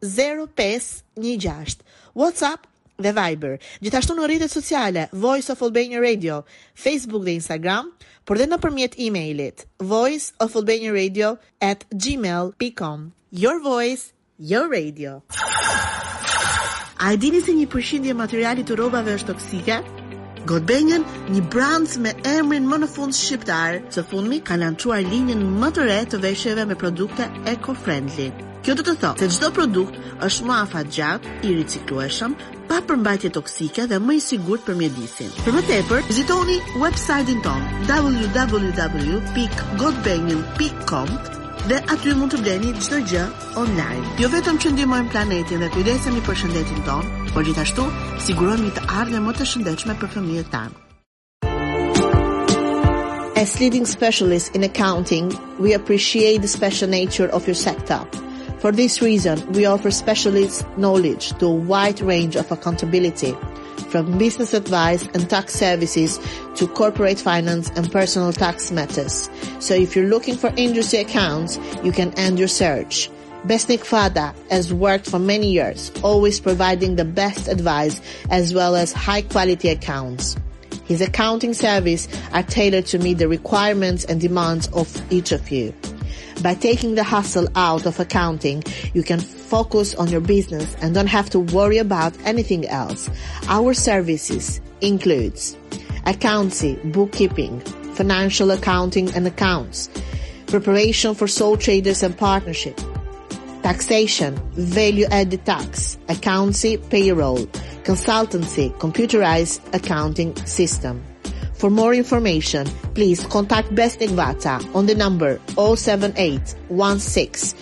zero pesë një gjashtë WhatsApp dhe Viber, gjithashtu në rrjetet sociale Voice of Albania Radio, Facebook dhe Instagram, por dhe nëpërmjet e-mailit voiceofalbaniaradio at gmail dot com. Your voice, your radio. A e dini se një përqindje e materialit të rrobave është toksike? Godbenjen, një brand me emrin më në fund shqiptar, së fundmi ka lançuar linjën më të re të veshjeve me produkte eco-friendly. Kjo do të thotë se çdo produkt është më afatgjatë, i riciklueshëm, pa përmbajtje toksike dhe më i sigurt për mjedisin. Për më tepër, vizitoni website-in tonë www.godbenjen.com dhe aty mund të bleni çdo gjë online. Jo vetëm që ndihmojmë planetin dhe kujdesemi për shëndetin tonë, por gjithashtu sigurojmë një të ardhme më të shëndetshme për fëmijët tanë. As leading specialist in accounting, we appreciate the special nature of your sector. For this reason, we offer specialist knowledge to a wide range of accountability, from business advice and tax services to corporate finance and personal tax matters. So if you're looking for industry accounts, you can end your search. Besnik Fada has worked for many years, always providing the best advice as well as high quality accounts. His accounting services are tailored to meet the requirements and demands of each of you. By taking the hustle out of accounting, you can focus on your business and don't have to worry about anything else. Our services includes accountancy, bookkeeping, financial accounting and accounts, preparation for sole traders and partnership, taxation, value added tax, accountancy, payroll, consultancy, computerized accounting system. For more information, please contact Best Igvata on the number 078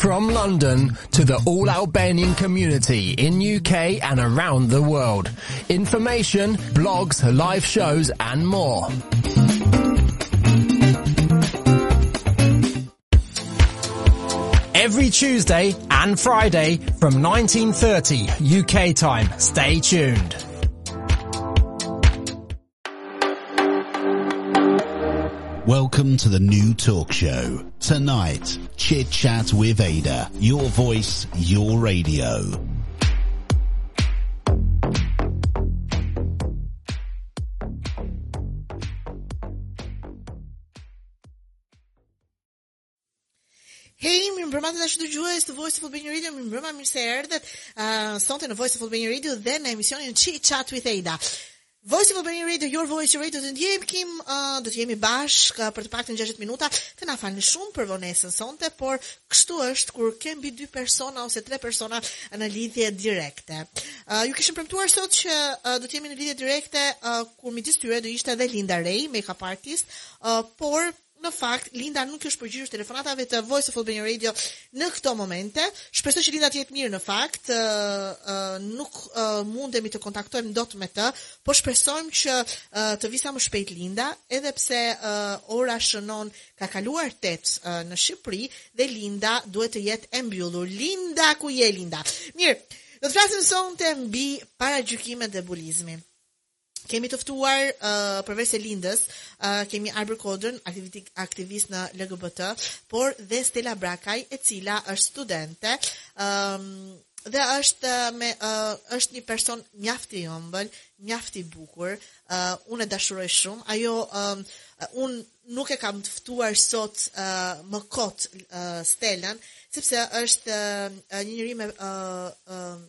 from London to the all Albanian community in UK and around the world. Information, blogs, live shows and more. Every Tuesday and Friday from 19.30 UK time. Stay tuned. Welcome to the new talk show. Tonight, Chit Chat with Ada. Your voice, your radio. Hej, mirë mbrëma të dashur dëgjues të Voice of Albania Radio, mirë mbrëma, mirë se erdhët. Ë, uh, sonte në Voice of Albania Radio dhe në emisionin Chit Chat with Ada. Voice of Albania Radio, your voice your radio, të ndjejmë këtu, uh, do të jemi bashkë uh, për të paktën 60 minuta, të na falni shumë për vonesën sonte, por kështu është kur ke mbi dy persona ose tre persona në lidhje direkte. Uh, ju kishim premtuar sot që uh, do të jemi në lidhje direkte uh, ku midis tyre do ishte edhe Linda Rei, makeup artist, uh, por Në fakt, Linda nuk u është përgjigjur telefonatave të Voice of Albania Radio në këto momente. Shpresoj që Linda të jetë mirë në fakt. Nuk mundemi të kontaktojmë dot me të, por shpresojmë që të vijë sa më shpejt Linda, edhe pse ora shënon ka kaluar 8 në Shqipëri dhe Linda duhet të jetë e mbyllur. Linda ku je Linda? Mirë. Do të flasim sonte mbi paragjykimet dhe bulizmin. Kemi të ftuar uh, përveçse Lindës, uh, kemi Arbër Kodrën, aktivist, aktivist në LGBT, por dhe Stela Brakaj, e cila është studente. Um, dhe është me uh, është një person mjaft i ëmbël, mjaft i bukur. Uh, unë e dashuroj shumë. Ajo um, unë nuk e kam të ftuar sot uh, më kot uh, Stelën, sepse është uh, një njeri me uh, uh,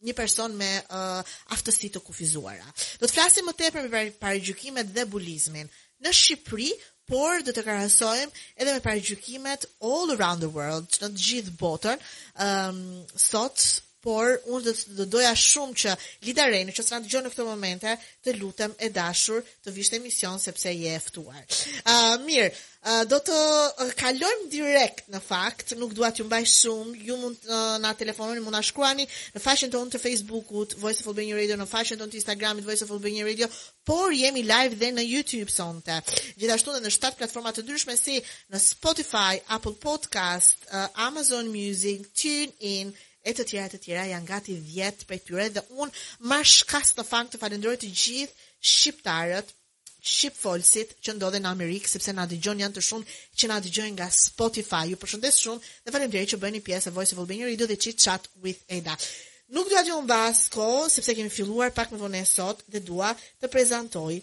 një person me uh, aftësi të kufizuara. Do të flasim më tepër me paragjykimet dhe bulizmin në Shqipëri, por do të krahasojmë edhe me paragjykimet all around the world, në të gjithë botën. Ëm um, sot por unë do të doja shumë që Linda Rei, në qoftë se na dëgjon në këto momente, të lutem e dashur të vish në emision sepse je e ftuar. Ë uh, mirë, uh, do të uh, kalojmë direkt në fakt, nuk dua t'ju mbaj shumë, ju mund të uh, na telefononi, mund na shkruani në faqen tonë të Facebookut, Voice of Albania Radio, në faqen tonë të Instagramit, Voice of Albania Radio, por jemi live dhe në YouTube sonte. Gjithashtu edhe në shtatë platforma të ndryshme si në Spotify, Apple Podcast, uh, Amazon Music, TuneIn, e të tjera e të tjera janë gati dhjetë prej tyre dhe unë marr shkas të fal të falënderoj të gjithë shqiptarët shqipfolësit që ndodhen në Amerikë sepse na dëgjon janë të shumtë që na dëgjojnë nga Spotify. Ju përshëndes shumë dhe faleminderit që bëheni pjesë e Voice of Albania Radio dhe Chit Chat with Eda. Nuk dua të humbas kohë sepse kemi filluar pak më vonë sot dhe dua të prezantoj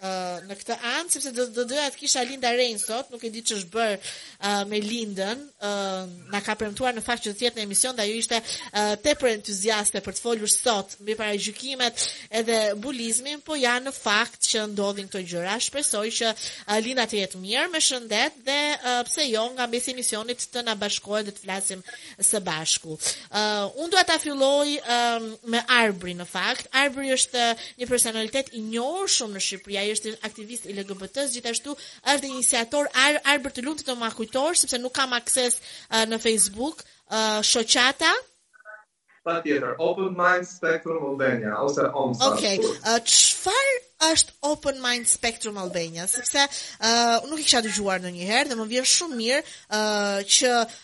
në këtë anë, sepse do, do doja të kisha Linda Rein sot, nuk e di ç'është bërë uh, me Lindën, uh, na ka premtuar në fakt që do të jetë në emision dhe ajo ishte uh, tepër entuziaste për të folur sot mbi paragjykimet edhe bulizmin, po ja në fakt që ndodhin këto gjëra. Shpresoj që uh, Linda të jetë mirë me shëndet dhe uh, pse jo nga mesi i emisionit të na bashkohet dhe të flasim së bashku. Uh, unë do ta filloj uh, me Arbrin në fakt. Arbri është uh, një personalitet i njohur shumë në Shqipëri. Ai është aktivist i LGBT-së, gjithashtu është dhe iniciator Ar Arbër të lutem të ma kujtosh sepse nuk kam akses uh, në Facebook, uh, shoqata Patjetër, Open Mind Spectrum Albania, ose OMSA. Ok, uh, çfarë është Open Mind Spectrum Albania, sepse uh, nuk e kisha dëgjuar ndonjëherë dhe më vjen shumë mirë uh, që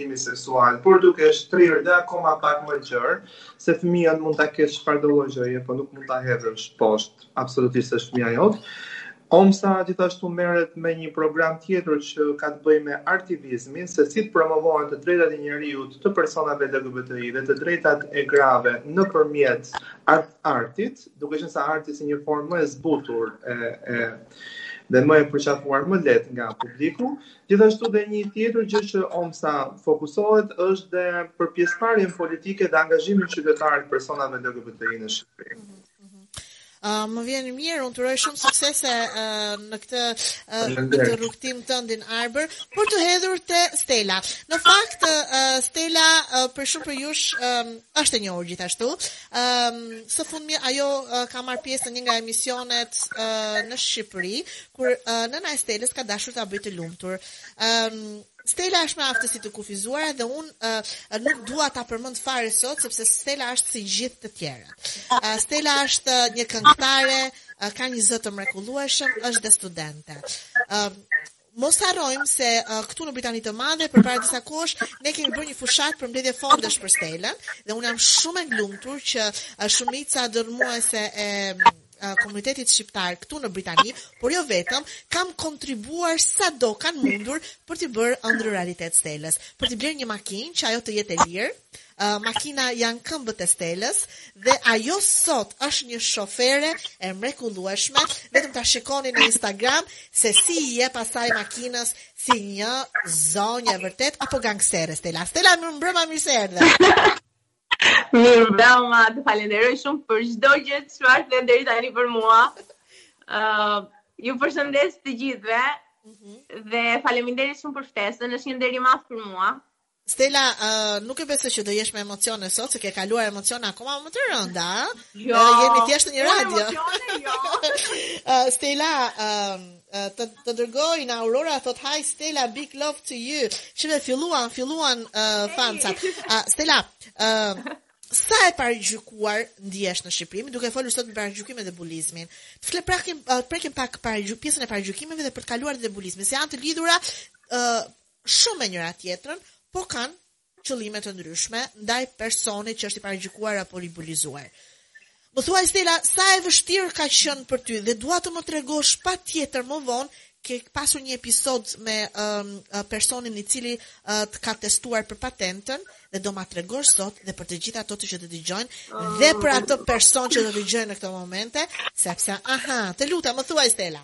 përjetimi seksual, por duke e shtrirë dhe akoma pak më gjerë, se fëmijën mund ta kesh çfarëdo lloj gjëje, po nuk mund ta hedhësh poshtë, absolutisht është fëmija jot. OMSA gjithashtu merret me një program tjetër që ka të bëjë me artivizmin, se si të promovohen të drejtat e njeriut të personave LGBTI dhe të drejtat e grave nëpërmjet art artit, duke qenë se arti si një formë më e zbutur e, e, dhe më e përqafuar më lehtë nga publiku, Gjithashtu dhe një tjetër gjë që OMSA fokusohet është dhe për pjesëmarrjen politike dhe angazhimin qytetar të personave LGBTI në Shqipëri. Mhm. Uh, më vjen mirë, unë të uroj shumë suksese uh, në këtë uh, të rrugtim tëndin Arbër, për t'u hedhur te Stela. Në fakt, uh, Stela uh, për shumë prej jush um, është e njohur gjithashtu. Um, së fundmi, ajo uh, ka marrë pjesë në një nga emisionet uh, në Shqipëri, kur uh, nëna e Stelës ka dashur ta bëjë të lumtur. Ëm um, Stela është me aftësi të kufizuara dhe unë uh, nuk dua ta përmend fare sot sepse Stela është si gjithë të tjerët. Uh, Stela është uh, një këngëtare, uh, ka një zë të mrekullueshëm, është dhe studente. Ëm uh, Mos harrojmë se uh, këtu në Britani të Madhe përpara disa kohësh ne kemi bërë një fushatë për mbledhje fondesh për Stelën dhe unë jam shumë e lumtur që uh, shumica dërmuese e komunitetit shqiptar këtu në Britani, por jo vetëm, kanë kontribuar sado kanë mundur për t'i bërë ëndrrën realitet Stelës. Për t'i blerë një makinë që ajo të jetë e lirë, uh, makina janë këmbët e Stelës dhe ajo sot është një shofere e mrekullueshme, vetëm ta shikoni në Instagram se si i jep asaj makinës si një zonjë e vërtetë apo gangstere Stela. Stela mirëmbrëma mirë se erdhe. Mirë, Belma, të falenderoj shumë për çdo gjë çfarë the deri tani për mua. Ë, uh, ju përshëndes të gjithëve. Mm -hmm. Dhe faleminderit shumë për ftesën, është një nder i madh për mua. Stella, uh, nuk e besoj që do jesh me emocione sot, se ke kaluar emocione akoma më të rënda, ëh? Jo. Uh, jemi thjesht në një radio. Emocione, jo. uh, Stella, ëh, uh, të të dërgoj në Aurora thot hi Stella big love to you. Shife filluan, filluan uh, fansat. Uh, Stella, uh, sa e paragjykuar ndihesh në Shqipëri, duke folur sot mbi paragjykimet dhe bulizmin. Të fle prakim uh, prekim pak paragjyk, pjesën e paragjykimeve dhe për të kaluar te bulizmi. Se janë të lidhura uh, shumë me njëra tjetrën, po kanë qëllime të ndryshme ndaj personit që është i paragjykuar apo i bulizuar. Më thuaj Stela, sa e vështirë ka qenë për ty dhe dua të më tregosh patjetër më vonë ke pasur një episod me um, personin i cili uh, të ka testuar për patentën dhe do ma tregosh sot dhe për të gjitha ata që të dëgjojnë dhe për atë person që të dëgjojnë në këto momente, sepse aha, të lutem, më thuaj Stela.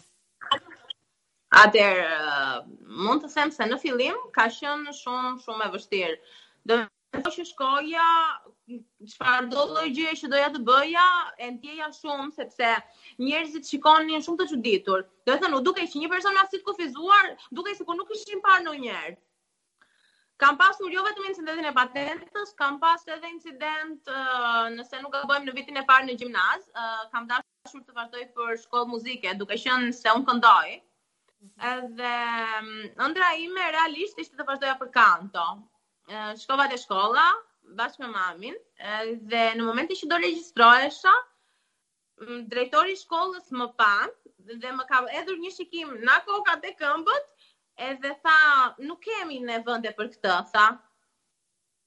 Atëherë, mund të them se në fillim ka qenë shumë shumë e vështirë. Do të thotë që shkoja çfarë do lloj gjëje që doja të bëja, e ndjeja shumë sepse njerëzit shikonin shumë të çuditur. Do të thënë, u dukej që një person me aftësi të kufizuar, dukej sikur nuk kishin parë ndonjëherë. Kam pasur jo vetëm incidentin e patentës, kam pas edhe incident uh, nëse nuk gabojmë në vitin e parë në gjimnaz, uh, kam dashur dashur të vazhdoj për shkollë muzike, duke qenë se unë këndoj. Mhm. Edhe mm, ëndra ime realisht ishte të vazhdoja për kanto. Shkova te shkolla bashkë me mamin dhe në momentin që do regjistrohesha, mm, drejtori i shkollës më pa dhe më ka hedhur një shikim nga koka te këmbët edhe tha nuk kemi ne vende për këtë, tha.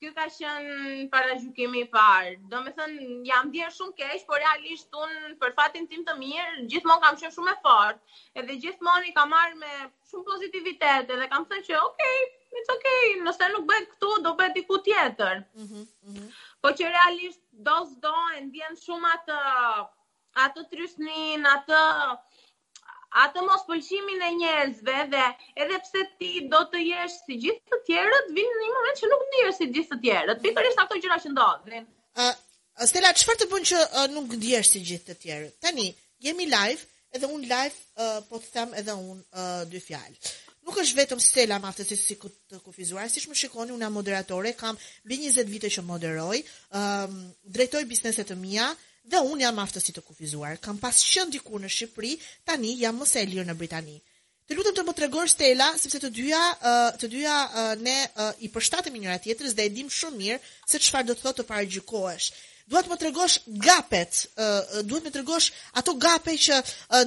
Ky ka qenë paragjykimi i parë. Domethënë, jam ndjerë shumë keq, por realisht unë për fatin tim të mirë, gjithmon kam qenë shumë e fort, edhe gjithmon i kam marrë me shumë pozitivitet, edhe kam thënë që, ok, it's ok, nëse nuk bëhet këtu, do bëhet diku tjetër. Mm -hmm, mm -hmm. Po që realisht do s'do e ndjen shumë atë, atë trysnin, atë atë mos pëlqimin e njerëzve dhe edhe pse ti do të jesh si gjithë të tjerët, vjen një moment që nuk ndihesh si gjithë të tjerët. Pikërisht ato gjëra që ndodhin. Ë, uh, Stella, çfarë të bën që uh, nuk ndihesh si gjithë të tjerët? Tani, jemi live, edhe un live uh, po të them edhe un uh, dy fjalë. Nuk është vetëm Stella me aftësi si ku të kufizuar, siç më shikoni unë jam moderatore, kam mbi 20 vite që moderoj, ëm um, drejtoj biznese të mia, Dhe unë jam me aftësi të kufizuar. Kam pas qenë dikur në Shqipëri, tani jam mëse e lirë në Britani. Të lutem të më tregosh Stella, sepse të dyja, të dyja ne i përshtatemi njëra-tjetrës dhe e dimë shumë mirë se çfarë do të thotë të paragjykohesh. Dua të më tregosh gapet, duhet të më tregosh ato gape që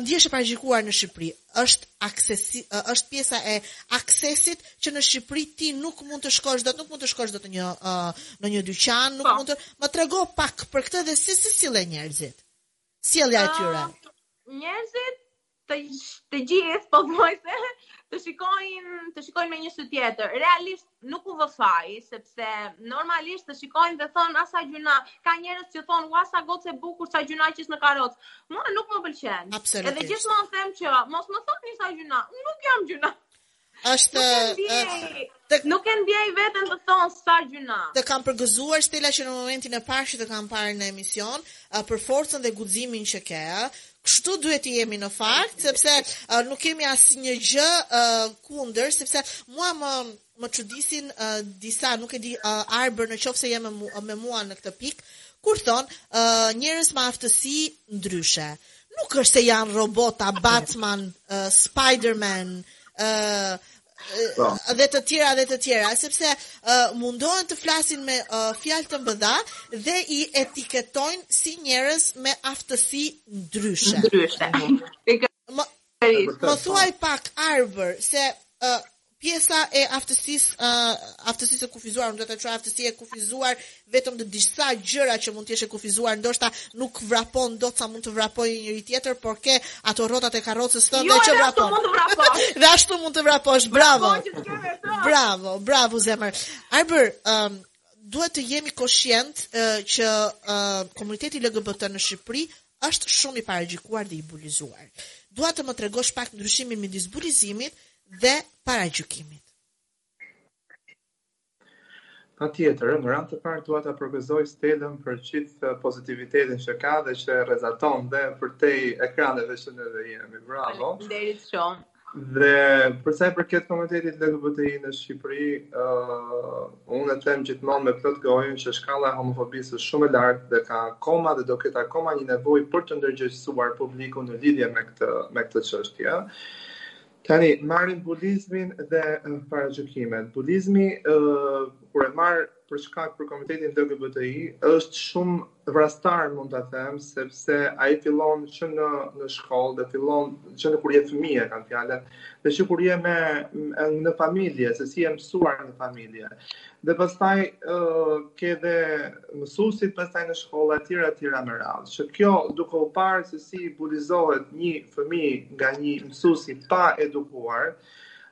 ndihesh e paragjykuar në Shqipëri. është aksesi është pjesa e aksesit që në Shqipëri ti nuk mund të shkosh dot, nuk mund të shkosh dot në një uh, në një dyqan, nuk pa. Po. mund të më trego pak për këtë dhe si si sillen njerëzit. Sjellja e tyre. Uh, njerëzit të të gjithë po thoj se të shikojnë të shikojnë me një sy tjetër. Realisht nuk u vë faj, sepse normalisht të shikojnë dhe thonë a sa gjynah, ka njerëz që thonë ua sa gocë e bukur, sa gjynah që është në karrocë. Mua nuk më pëlqen. Absolutisht. Edhe gjithmonë them që mos më thoni sa gjynah, unë nuk jam gjynah. Është të nuk e ndjej veten të thonë sa gjynah. Të kam përgëzuar Stella që në momentin e parë që të kam parë në emision, për forcën dhe guximin që ke, Kështu duhet të jemi në fakt, sepse uh, nuk kemi asnjë gjë uh, kundër, sepse mua më më çudisin uh, disa, nuk e di uh, Arbër në qoftë se jemi mu, me mua në këtë pik, kur thonë uh, njerëz me aftësi ndryshe. Nuk është se janë robota, Batman, uh, Spiderman, uh, Po. dhe të tjera dhe të tjera, sepse uh, mundohen të flasin me uh, fjalë të mëdha dhe i etiketojnë si njerëz me aftësi ndryshe. Ndryshe. Më po. thuaj pak Arbër se uh, pjesa e aftësisë uh, aftësisë e kufizuar, unë do ta quaj aftësi e kufizuar vetëm në disa gjëra që mund të jesh e kufizuar ndoshta nuk vrapon dot sa mund të vrapojë njeri tjetër, por ke ato rrotat e karrocës tënde jo, që vrapon. Jo, mund të vraposh. dhe ashtu mund të vraposh. Bravo. Bravo, bravo zemër. Arbër, um, duhet të jemi koshientë uh, që uh, komuniteti LGBT në Shqipëri është shumë i paragjykuar dhe i bulizuar. Dua të më tregosh pak ndryshimin midis bulizimit dhe paragjykimit. Patjetër, në radhë të parë dua ta përgëzoj Stelën për gjithë pozitivitetin që ka dhe që e rrezaton dhe përtej ekraneve që ne dhe jemi. Bravo. Faleminderit shumë. Dhe për sa i përket komunitetit LGBTI në Shqipëri, ë uh, unë e them gjithmonë me plot gojën që shkalla e homofobisë është shumë e lartë dhe ka akoma dhe do ketë akoma një nevojë për të ndërgjegjësuar publikun në lidhje me këtë me këtë çështje. Tani, marrim bulizmin dhe paragjykimet. Bulizmi, kur e marr për shkak për komitetin LGBTI, është shumë vrastar, mund ta them, sepse ai fillon që në, në shkollë dhe fillon që në kur je fëmijë, kam fjalën, dhe që kur je me, në familje, se si je mësuar në familje. Dhe pastaj uh, ke dhe mësusit pastaj në shkolla e tjera e tjera me radhë. Që kjo duke u parë se si bulizohet një fëmi nga një mësus i paedukuar,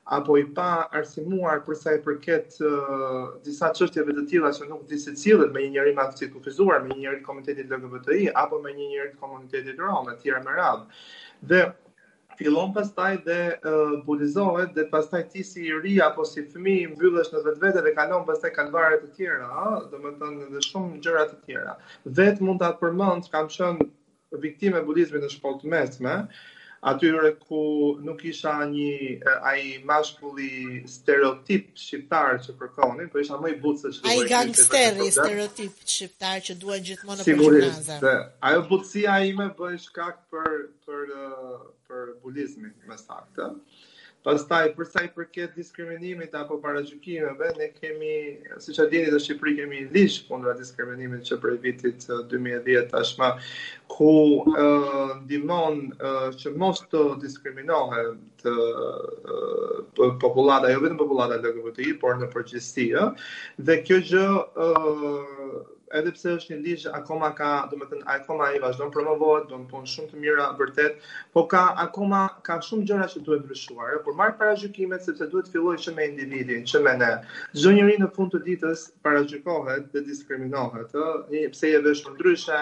apo i paarsimuar për sa i përket uh, disa çështjeve të tilla që nuk di si sillet me një njeri me aftësi kufizuar, me një njeri të komunitetit LGBTI apo me një njeri të komunitetit rom etj. me radhë. Dhe fillon pastaj dhe uh, bulizohet dhe pastaj ti si i ri apo si fëmijë mbyllesh në vetvete dhe kalon pastaj kalvare të tjera, ëh, domethënë edhe shumë gjëra të tjera. Vet mund ta përmend, kam qenë viktimë e bulizmit në shkollë të mesme, atëherë ku nuk isha një ai mashkulli stereotip shqiptar që kërkonin, po isha më i butë se çdo. Ai gangsteri stereotip shqiptar që duan gjithmonë në gjimnaze. Sigurisht, ajo butësia ime u bë shkak për për për bulizmin më saktë. Pastaj për sa i përket diskriminimit apo paragjykimeve, ne kemi, siç e dini, në Shqipëri kemi ligj kundra diskriminimit që prej vitit 2010 tashmë ku uh, ndihmon uh, që mos të diskriminohen popullata, jo vetëm popullata LGBTI, por në përgjithësi, ë. Dhe kjo gjë ë edhe pse është një ligj akoma ka, domethënë akoma ai vazhdon promovohet, bën punë shumë të mira vërtet, po ka akoma ka shumë gjëra që duhet ndryshuar, po marr paragjykimet sepse duhet të fillojë që me individin, që me ne. Çdo njeri në fund të ditës paragjykohet dhe diskriminohet, ë, pse je veshur ndryshe,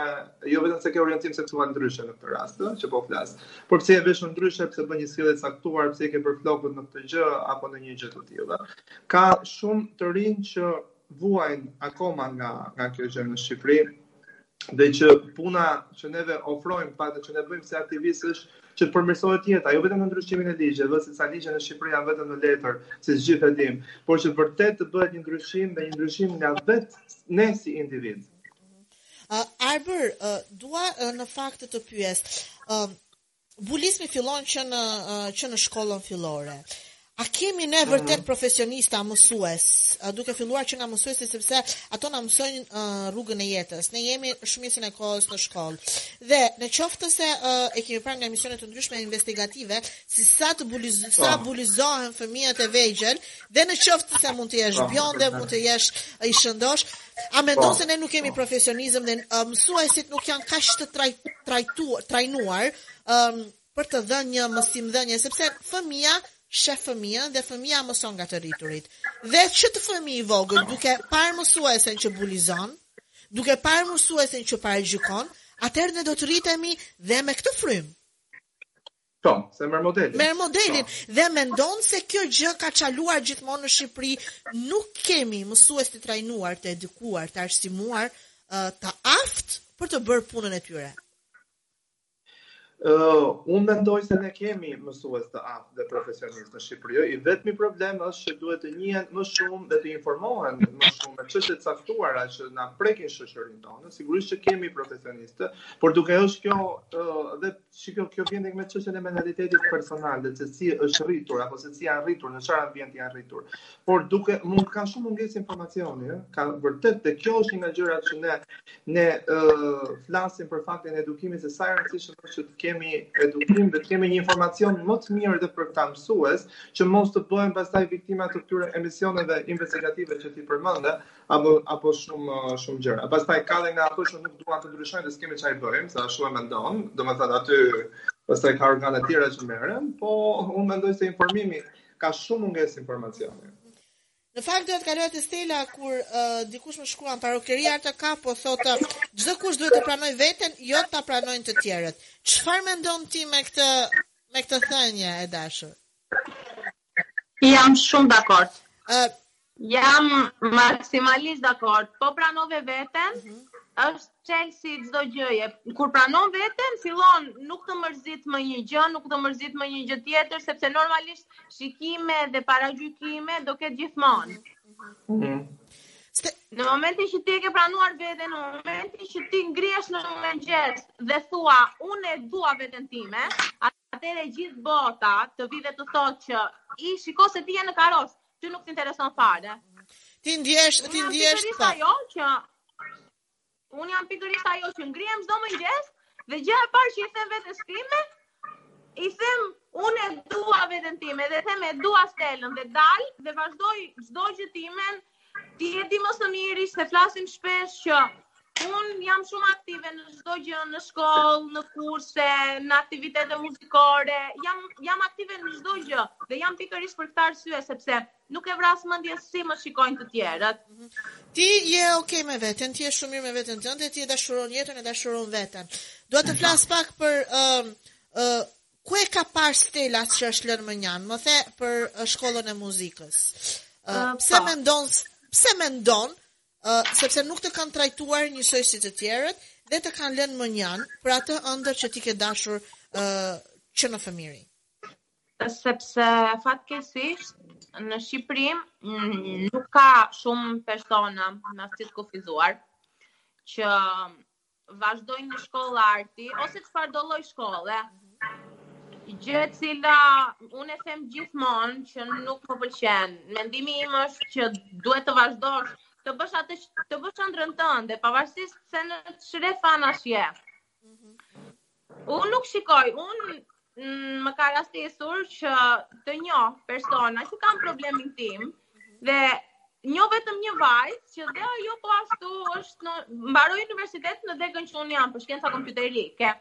jo vetëm se ke orientim seksual ndryshe në këtë rast, ë, që po flas. Por pse je veshur ndryshe, pse bën një sjellje të caktuar, pse i ke prerë flokët në këtë gjë apo në një gjë të tillë. Ka shumë të rinj që vuajnë akoma nga nga kjo gjë në Shqipëri dhe që puna që neve ofrojmë, apo që ne bëjmë si aktivistë është që të përmirësohet jeta, jo vetëm në ndryshimin e ligjeve, dhe sepse ligje në Shqipëri janë vetëm në letër, siç të gjithë e dimë, por që vërtet të bëhet një ndryshim dhe një ndryshim nga vetë ne si individ. Uh, Arbër, uh, dua uh, në fakt të të pyes. Uh, bulizmi fillon që në uh, që në shkollën fillore. A kemi ne mhm. vërtet profesionista mësues, uh, duke filluar që nga mësuesi sepse ato na mësojnë uh, rrugën e jetës. Ne jemi shumicën e kohës në shkollë. Dhe në qoftë se uh, e kemi parë nga emisione të ndryshme investigative, si sa të buliz po. sa bulizohen fëmijët e vegjël, dhe në qoftë se mund të jesh po, bjonde, mund të jesh i shëndosh, A mendon po. se ne nuk kemi profesionizëm dhe uh, mësuesit nuk janë kaq të traj, trajtuar, trajnuar um, për të dhënë një mësimdhënie sepse fëmia shef fëmijën dhe fëmia mëson nga të rriturit. Dhe që te fëmi i vogël duke parë mësuesen që bulizon, duke parë mësuesen që paragjykon, atëherë ne do të rritemi dhe me këtë frymë. Po, se merr modelin. Merr modelin po. dhe mendon se kjo gjë ka çaluar gjithmonë në Shqipëri. Nuk kemi mësues të trajnuar, të edukuar, të arsimuar, të aftë për të bërë punën e tyre. Uh, unë mendoj se ne kemi mësues të aftë dhe profesionistë në Shqipëri. I vetmi problem është që duhet të njihen më shumë dhe të informohen më shumë me çështje të caktuara që na prekin shoqërinë tonë. Sigurisht që kemi profesionistë, por duket është kjo uh, dhe Shiko, kjo vjen dhe me çështjen e mentalitetit personal, dhe se si është rritur apo se si janë rritur, në çfarë ambienti janë rritur. Por duket mund ka shumë mungesë informacioni, ëh, ka vërtetë dhe kjo është një nga gjërat që ne ne uh, flasim për faktin e edukimit se sa e rëndësishme është që të kemi edukim dhe të kemi një informacion më të mirë edhe për këta mësues, që mos të bëhen pastaj viktima të këtyre emisioneve investigative që ti përmende, apo apo shumë shumë gjëra. Pastaj ka edhe nga ato që nuk duan të ndryshojnë dhe s'kemi ça i bëjmë, se ashtu e mendon. Domethënë aty pastaj ka organe të tjera që merren, po unë mendoj se informimi ka shumë mungesë informacioni. Në fakt do të kaloj te Stela kur uh, dikush më shkruan parukeria të ka po thotë çdokush duhet të pranojë veten, jo ta pranojnë të tjerët. Çfarë mendon ti me këtë me këtë thënie e dashur? Jam shumë dakord. Ë Jam maksimalisht dakord. Po pranove veten, mhm. është çelësi i çdo gjëje. Kur pranon veten, fillon nuk të mërzit më një gjë, nuk të mërzit më një gjë tjetër, sepse normalisht shikime dhe paragjykime do ketë gjithmonë. Mhm. Mhm. Në momentin që ti e ke pranuar veten, në momentin që ti ngrihesh në mëngjes dhe thua, unë e dua veten time, Atëherë e gjithë bota të vij dhe të thotë që ii shiko se ti je në karrocë, ty nuk të intereson fare. Ti ndihesh, ti ndihesh. Unë jam pikërisht ajo që Unë jam pikërisht ajo që ngrihem çdo mëngjes dhe gjëja e parë që i them vetes time, i them unë e dua veten time dhe i them e dua Stelën dhe dal dhe vazhdoj çdo gjë timen Ti e di më së miri se flasim shpesh që unë jam shumë aktive në çdo gjë, në shkollë, në kurse, në aktivitete muzikore, jam jam aktive në çdo gjë dhe jam pikërisht për këtë arsye sepse nuk e vras mendjen si më shikojnë të tjerët. Ti je ok me veten, ti je shumë mirë me veten tënde, ti e dashuron jetën, e dashuron veten. Dua të flas pak për ë uh, ë uh, Ku e ka parë Stela që është lënë mënjanë? Më the për uh, shkollën e muzikës. Uh, uh, pse po. mendon pse mendon uh, sepse nuk të kanë trajtuar njësoj si të tjerët dhe të kanë lënë mënjanë për atë ëndërr që ti ke dashur uh, që në fëmijëri? Sepse fatkeqësisht në Shqipëri nuk ka shumë persona me aftësi të kufizuar që vazhdojnë në shkollë arti, ose çfarëdo lloj shkolle, gjë e cila unë e them gjithmonë që nuk më pëlqen. Mendimi im është që duhet të vazhdosh të bësh atë të bësh ëndrrën tënde, pavarësisht se në ç'rrethana je. Unë nuk shikoj, unë më ka rastisur që të njoh persona që kanë problemin tim dhe njoh vetëm një vajzë që dhe ajo po ashtu është në mbaroi universitetin në degën që unë jam për shkenca kompjuterike.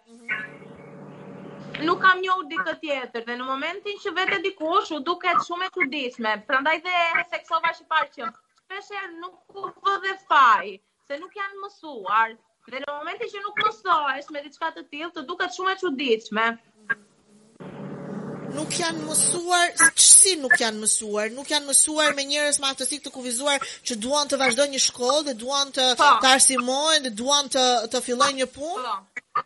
Nuk kam njohur dikë tjetër dhe në momentin që vete dikush u duket shumë e çuditshme, prandaj dhe theksova më parë që shpeshherë nuk u vë dhe faj. se nuk janë mësuar. Dhe në momentin që nuk mësohesh me diçka të tillë, të duket shumë e çuditshme. Nuk janë mësuar, si nuk janë mësuar? Nuk janë mësuar me njerëz me aftësi të kufizuar që duan të vazhdojnë një shkollë dhe duan të po. të arsimohen dhe duan të të fillojnë një punë. Po.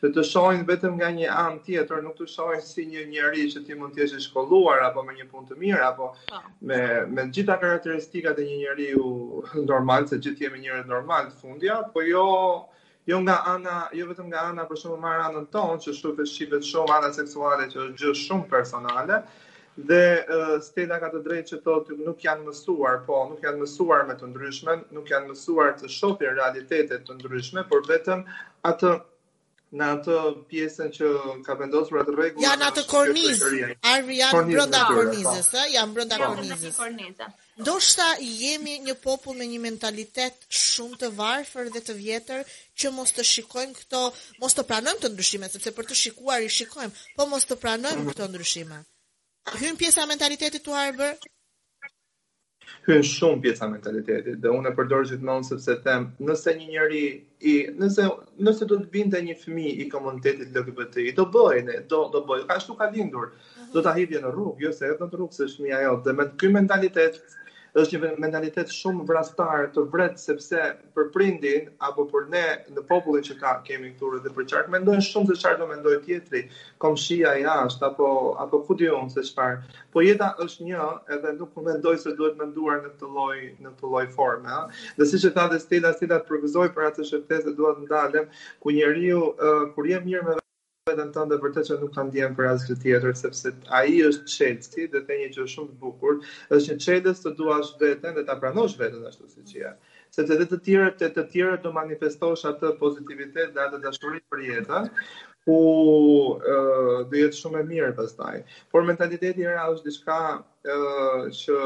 Që të shohin vetëm nga një anë tjetër, nuk të shohin si një njeri që ti mund të jesh i shkolluar apo me një punë të mirë apo po. me me të gjitha karakteristikat e një njeriu normal, se gjithë jemi njerëz normal fundja, po jo jo nga ana, jo vetëm nga ana për shembull marr anën tonë, që s'të shihet shumë ana seksuale që është gjë shumë personale, Dhe Stela ka të drejtë që thotë nuk janë mësuar, po, nuk janë mësuar me të ndryshmen, nuk janë mësuar të shohin realitete të ndryshme, por vetëm atë në atë pjesën që ka vendosur atë rregull. Janë atë kornizë, Arbi janë brenda po. kornizës, ë, janë brenda kornizës. Kornizës. Ndoshta jemi një popull me një mentalitet shumë të varfër dhe të vjetër që mos të shikojmë këto, mos të pranojmë këto ndryshime, sepse për të shikuar i shikojmë, po mos të pranojmë këto ndryshime. Hyn pjesa e mentalitetit këtu Arbër? Hyn shumë pjesa e mentalitetit dhe unë e përdor gjithmonë sepse them, nëse një njeri i nëse nëse do të binte një fëmijë i komunitetit LGBTI, do bëjë, do do bëjë, ashtu ka lindur. Do ta hidhje në rrugë, jo se edhe në rrugë, se është fëmija jot. Dhe me ky mentalitet, është një mentalitet shumë vrastar të vret sepse për prindin apo për ne në popullin që ka kemi këtu dhe për çfarë mendojnë shumë se çfarë do mendojë tjetri, komshia i jashtë apo apo ku di unë se çfarë. Po jeta është një, edhe nuk mendoj se duhet menduar në këtë lloj në këtë lloj forme, ha. Dhe siç e tha dhe Stela, Stela të përgëzoj për atë shtesë dhe dua të ndalem ku njeriu uh, kur je mirë me Veten tënde vërtet që nuk ta ndjen për asgjë tjetër, sepse ai është çelësi dhe the një gjë shumë të bukur, është një çelës të duash veten dhe ta pranosh veten ashtu siç je. Sepse dhe të tjerët te të tjerët do manifestosh atë pozitivitet dhe atë dashuri për jetën, ku do jetë shumë e mirë pastaj. Por mentaliteti era është diçka që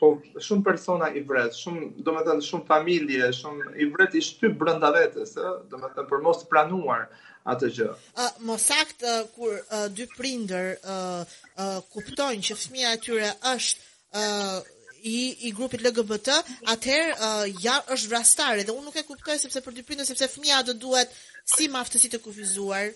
po shumë persona i vret, shumë, domethënë shumë familje, shumë i vret i shtyp brenda vetes, ë, domethënë për mos të pranuar atë gjë. Ë, uh, më saktë uh, kur uh, dy prindër ë uh, uh, kuptojnë që fëmija e tyre është ë uh, i i grupit LGBT, atëherë uh, gjëja është vrastare dhe unë nuk e kuptoj sepse për dy prindër sepse fëmija të duhet si me aftësi të kufizuar,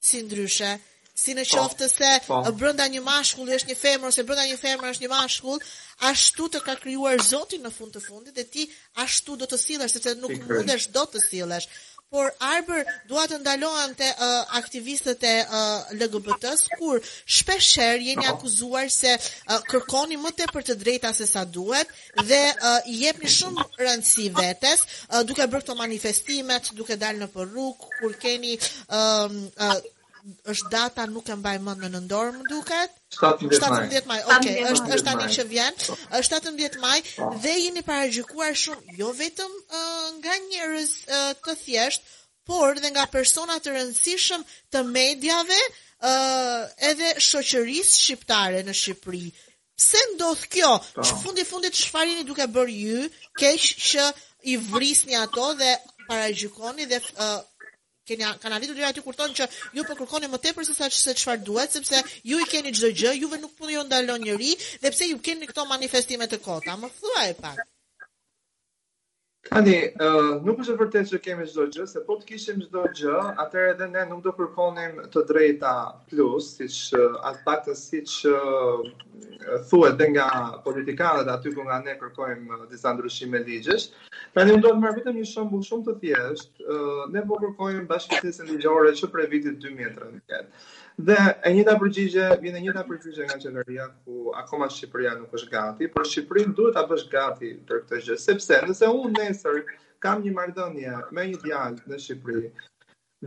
Si ndryshe? Si në po, qoftë se po. brenda një mashkulli është një femër, ose brenda një femre është një mashkull, ashtu të ka krijuar Zoti në fund të fundit, dhe ti ashtu do të sillesh, sepse nuk mundesh dot të sillesh. Por Arbër dua të ndalohem te uh, aktivistët e uh, LGBT-s kur shpesh herë jeni akuzuar se uh, kërkoni më tepër të drejta se sa duhet, dhe uh, i jepni shumë rëndësi vetes, uh, duke bërë këto manifestimet, duke dalë nëpër rrugë kur keni um, uh, është data nuk e mbaj mend në nëntor më duket 17, 17 maj. Okej, okay, është është tani që vjen. Është 17 maj po. dhe jeni paragjykuar shumë jo vetëm uh, nga njerëz uh, të thjeshtë, por dhe nga persona të rëndësishëm të mediave, uh, edhe shoqërisë shqiptare në Shqipëri. Pse ndodh kjo? Po. Që fundi fundit çfarë jeni duke bërë ju keq që i vrisni ato dhe paragjykoni dhe uh, keni kanë arritur deri aty kur thonë që ju po kërkoni më tepër se sa se çfarë duhet sepse ju i keni çdo gjë, juve nuk po ju ndalon njeri dhe pse ju keni këto manifestime të kota? Më thuaj pak. Tani, nuk është e vërtetë që kemi çdo gjë, se po të kishim çdo gjë, atëherë edhe ne nuk do kërkonim të drejta plus, siç të paktën siç thuhet dhe nga politikanët aty ku nga ne kërkojmë disa ndryshime ligjesh. Tani unë do të marr vetëm një shembull shumë të thjeshtë, ne po kërkojmë bashkëjetesën ligjore që prej vitit 2013. Dhe e njëjta përgjigje, vjen e njëjta përgjigje nga qeveria ku akoma Shqipëria nuk është gati, por Shqipërinë duhet ta bësh gati për këtë gjë, sepse nëse unë nesër kam një marrëdhënie me një djalë në Shqipëri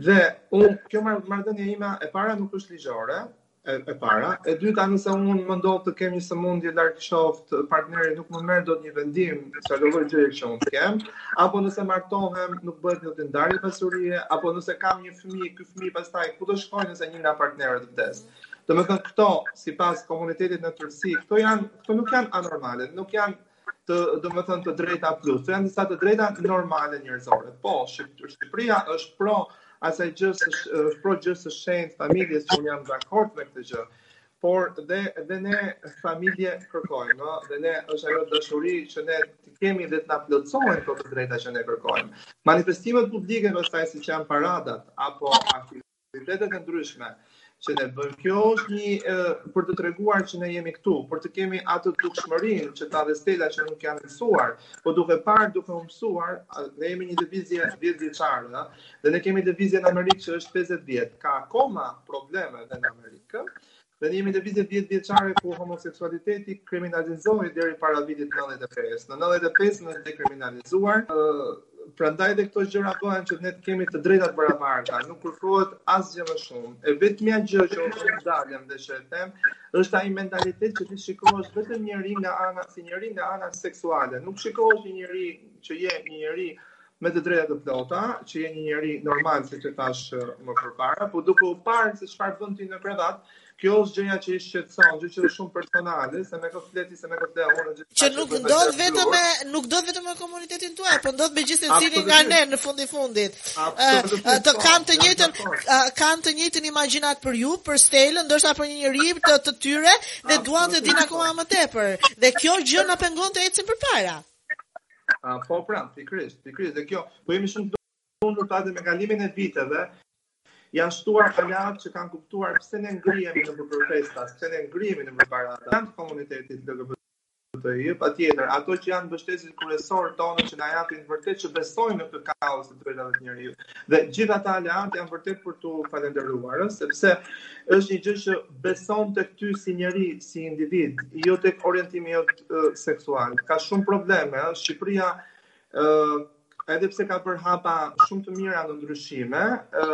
dhe unë kjo marrëdhënie ime e para nuk është ligjore, e, e para, e dyta nëse unë më ndodh të kem një sëmundje larg qoftë, partneri nuk më merr dot një vendim çdo lloj gjëje që unë kem, apo nëse martohem nuk bëhet një ndarje pasurie, apo nëse kam një fëmijë, ky fëmijë pastaj ku do shkojë nëse një nga partnerët vdes. Domethënë këto, sipas komunitetit në tërësi, këto, janë, këto nuk janë anormale, nuk janë të, domethënë të drejta plus, këto janë disa të drejta normale njerëzore. Po, Shqipëria është pro asaj gjësë, është pro gjësë së shenjtë familjes që unë jam dakord me këtë gjë. por dhe dhe ne familje kërkojmë, ë, dhe ne, është ajo dashuri që ne t'i kemi dhe të na plotësohen këto të drejta që ne kërkojmë. Manifestimet publike pastaj siç janë paradat apo aktivitetet e ndryshme që ne bëjmë. Kjo është një e, për të treguar që ne jemi këtu, por të kemi atë dukshmërinë që ta dhe stela që nuk janë mësuar, po duke parë, duke u mësuar, ne jemi një lëvizje 10 vjeçare, dhe ne kemi lëvizje në Amerikë që është 50 vjet. Ka akoma probleme dhe në Amerikë. Dhe ne jemi lëvizje 10 vjeçare ku homoseksualiteti kriminalizohej deri para vitit 95. Në 95 është dekriminalizuar, prandaj dhe këto gjëra bëhen që ne të kemi të drejta të barabarta, nuk kërkohet asgjë më shumë. E vetmja gjë që unë s'ndalem dhe që e them, është ai mentalitet që ti shikohesh vetëm njeri nga ana si njeri nga ana seksuale. Nuk shikohesh një njeri që je një njeri Me të drejta të plota, që je një njeri normal siç e thash më përpara, por duke u parë se çfarë bën ti në krevat, kjo është gjëja që i shqetëson, gjë që është shumë personale, se me kë fle ti, se me kë fle unë gjithë. Që nuk ndodh vetëm me nuk ndodh vetëm me komunitetin tuaj, por ndodh me gjithë secilin nga ne në fund të fundit. Të kanë të njëjtën kanë të njëjtën imagjinat për ju, për Stelën, ndoshta për një njeri të të tyre dhe duan të dinë akoma më tepër. Dhe kjo gjë na pengon të ecim përpara. A, po pra, pikërisht, pikërisht dhe kjo, po jemi shumë të lumtur që me kalimin e viteve, janë shtuar aleatët që kanë kuptuar pse ne ngrihemi nëpër protesta, pse ne ngrihemi nëpër parada. Janë të komunitetit LGBTI, patjetër, ato që janë mbështetësit kryesorë tonë që na japin vërtet që besojnë në këtë kauzë të drejtave të njeriut. Dhe gjithë ata aleatë janë vërtet për t'u falënderuar, ëh, sepse është një gjë që beson tek ty si njeri, si individ, jo tek orientimi jot seksual. Ka shumë probleme, ëh, Shqipëria ë edhe pse ka bërë hapa shumë të mira në ndryshime, ë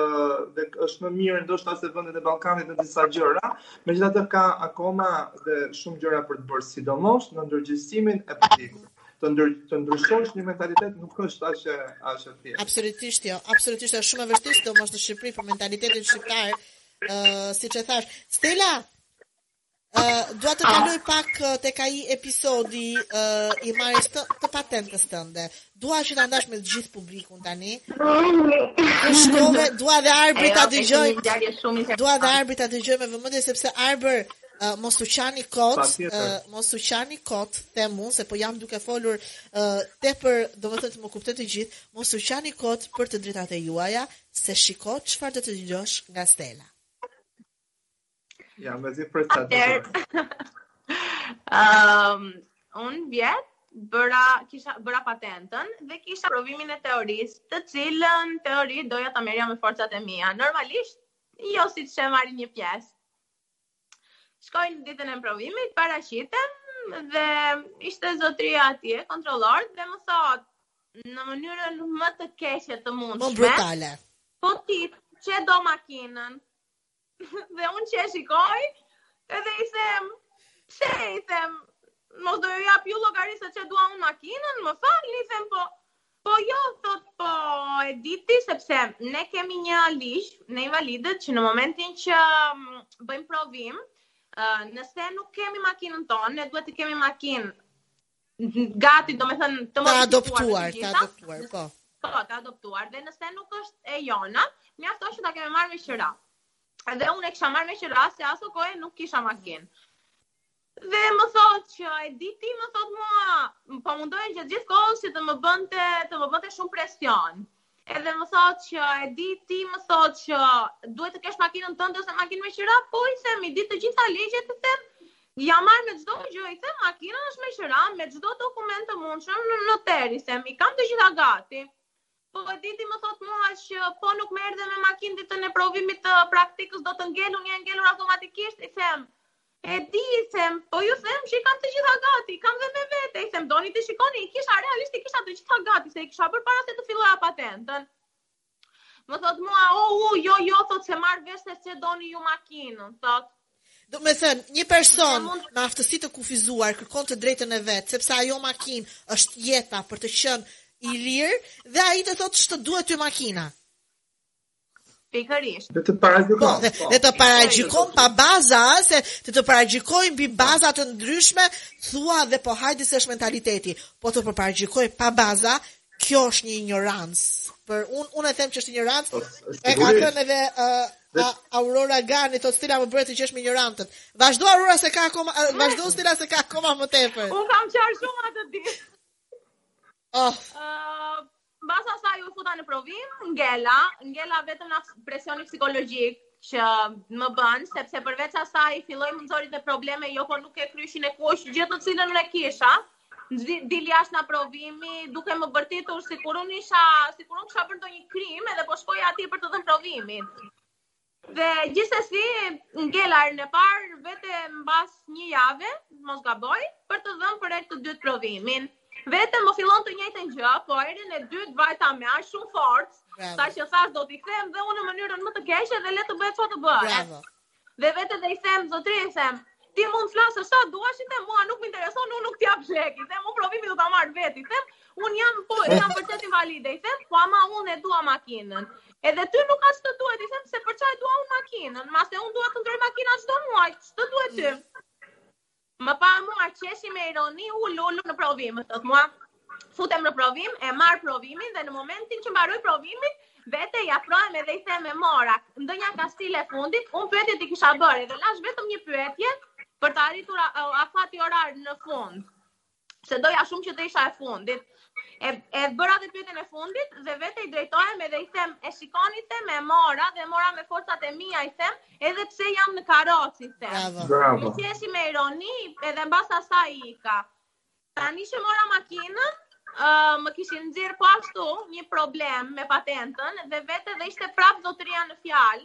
dhe është më mirë ndoshta se vendet e Ballkanit në disa gjëra, megjithatë ka akoma dhe shumë gjëra për të bërë, sidomos në ndërgjegjësimin e politikës. të ndër të ndryshosh një mentalitet nuk është aq e aq e thjeshtë. Absolutisht jo, absolutisht është shumë e vështirë sidomos në Shqipëri për mentalitetin shqiptar, ë uh, siç e thash. Stela, ë uh, dua të kaloj pak uh, tek ai episodi uh, i marrjes së, të patentës tënde. Dua që ta ndash me gjithë publikun tani. Shtove, dua dhe Arbri ta dëgjojë. Dua dhe Arbri ta dëgjojë me vëmendje sepse Arbër Uh, mos u qani kot, uh, mos u qani kot, them unë se po jam duke folur uh, tepër, domethënë të më kuptojnë të gjithë, mos u qani kot për të drejtat e juaja, se shiko çfarë do të dëgjosh nga Stela. Ja, më zi për sa të bëj. Ehm, unë vjet bëra kisha bëra patentën dhe kisha provimin e teorisë, të cilën teori doja ta merrja me forcat e mia. Normalisht jo siç e marrin një pjesë Shkoj në ditën e provimit, paraqitem dhe ishte zotëria atje, kontrollor dhe më thot në mënyrën më të keqe të mundshme. Po brutale. Po ti ç'e do makinën? dhe unë që e shikoj, edhe i them, pse i them, mos do ju jap ju llogari se ç'e dua unë makinën, më fal, i them po Po jo, thot po e di ti sepse ne kemi një ligj ne invalidët që në momentin që mm, bëjmë provim, nëse nuk kemi makinën tonë, ne duhet të kemi makinë gati, do me thënë, të më të adoptuar, të adoptuar, po. Po, të adoptuar, dhe nëse nuk është e jona, mjafton që ta kemi marrë me qira. Dhe unë e kisha marrë me qira, se asokohe nuk kisha makinë. Dhe më thotë që e di ti më thotë mua, po mundohej gjatë gjithë kohës që të më bënte, të më bënte shumë presion. Edhe më thotë që e di ti më thotë që duhet të kesh makinën tënde ose makinë me qira, po i them, i di të gjitha ligjet i them, jam marrë me çdo gjë, i them makina është me qira, me çdo dokument të mundshëm në noter, i them, i kam të gjitha gati. Po e di ti më thot mua që po nuk më erdhe me makinë ditën e provimit të praktikës do të ngel unë, je e ngelur automatikisht, i them. E di, i them, po ju them se i kam të gjitha gati, i kam dhe me vete, i them, doni t'i shikoni, i kisha realisht, i kisha të gjitha gati, se i kisha bërë para se të filloja patentën. Më thot mua, o, u, jo, jo, thot, s'e marr vesh se ç'e doni ju makinën, thot. Do me thënë, një person me aftësi të kufizuar kërkon të drejtën e vet, sepse ajo makinë është jeta për të qenë i lirë, dhe ai të thotë ç'të duhet ty makina. Pikërisht. Dhe të paragjykon. Po, po. dhe të paragjykon pa baza, se të të paragjykojnë mbi baza të ndryshme, thua dhe po hajde se është mentaliteti. Po të paragjykojë pa baza, kjo është një ignorancë. Po unë, unë e them që është ignorancë, e kam thënë edhe... Uh, Dhe... Aurora Gani thot Stila më bëre të qesh me injorantët. Vazhdo Aurora se ka akoma, vazhdo Stila se ka akoma më tepër. Unë kam qarë shumë atë ditë. Oh. Uh, Mbas asaj u futa në provim, ngela, ngela vetëm nga presioni psikologjik që më bëri, sepse përveç asaj filloi më nxirrte probleme, jo po nuk ke kryqin e kuq, gjë të cilën e kisha, dil jashtë nga provimi, duke më bërtitur sikur unë isha, sikur unë kisha bërë ndonjë krim edhe po shkoja atje për të dhënë provimin. Dhe gjithsesi ngela herën e parë, vete mbas një jave, mos gaboj, për të dhënë për herë të dytë provimin. Vete më fillon të njëjtën gjë, po herën e dytë vajta me aq shumë forcë, sa që thashë do t'i them dhe unë në mënyrën më të keqe dhe le të bëhet çfarë të bëhet. Bravo. Dhe vete dhe i them, zotri i them, ti mund të flasësh sa duash i them, mua nuk më intereson, unë nuk t'jap lek, i them, unë provimi do ta marr vetë, i them, unë jam, po, jam vërtet invalide, i them, po ama unë e dua makinën. Edhe ty nuk ka ç'të duhet, i them, se për ça e dua unë makinën, mase unë dua të ndroj makina çdo muaj, ç'të duhet ty? Më pa mua qeshi me ironi, ulu ulu në provim, thot mua. Futem në provim, e marr provimin dhe në momentin që mbaroj provimin, vete i afrohem edhe i them e mora. Ndenja kastile e fundit, unë pyetjet i kisha bërë dhe lashë vetëm një pyetje për të arritur afatin orar në fund. Se doja shumë që të isha e fundit. E, e bëra dhe pyetjen e fundit dhe vete i drejtohem edhe i them, e shikon, i them, e mora dhe e mora me forcat e mia i them, edhe pse jam në karrocë i them. Bravo. Bravo. Qeshi me ironi, edhe mbas asaj ika. Tani që mora makinën, Uh, më kishin nxjerrë po ashtu një problem me patentën dhe vete dhe ishte prapë zotëria në fjalë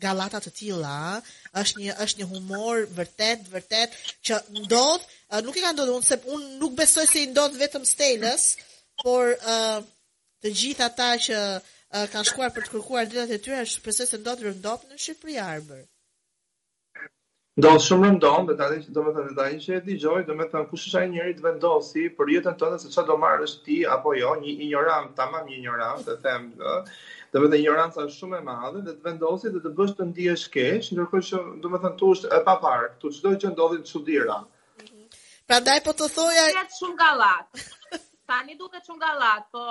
gallata të tilla, ëh, është një është një humor vërtet, vërtet që ndodh, uh, nuk i ka ndodhur unë se unë nuk besoj se i ndodh vetëm Stelës, por ëh uh, të gjithë ata që uh, kanë shkuar për të kërkuar drejtat e tyre, besoj se ndodh rëndom në Shqipëri Arbër. Ndodh shumë rëndom dhe tani që domethënë dhe tani që e dëgjoj, domethënë kush është ai njeri të vendosi për jetën tënde se çfarë do marrësh ti apo jo, një injorant, tamam një injorant, e them, ë, domethënë injoranca është shumë e madhe dhe të vendosi dhe të bësh të ndihesh keq, ndërkohë që domethënë këtu është e paparë, këtu çdo gjë ndodhin çudira. Prandaj po të thoja Duket shumë gallatë. Tani duket shumë gallatë, po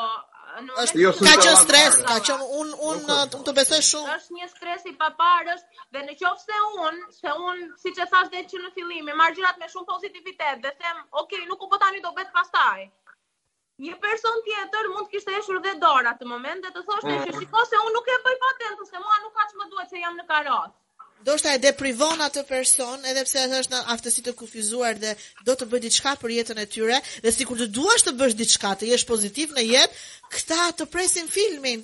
është jo ka qenë stres, ka qenë un un un të besoj shumë. Është një stres i paparë, është dhe në qoftë se un, se un siç e thashë vetë që në fillim, i marr gjërat me shumë pozitivitet dhe them, ok, nuk u bë tani do bëhet pastaj. Një person tjetër mund të kishte hequr dhe dorë atë moment dhe të thoshte mm. që shiko se unë nuk e bëj patentën, se mua nuk ka ç'më duhet se jam në karrocë. Ndoshta e deprivon atë person, edhe pse është me aftësi të kufizuar dhe do të bëjë diçka për jetën e tyre, dhe sikur të duash të bësh diçka, të jesh pozitiv në jetë, këta të presin filmin.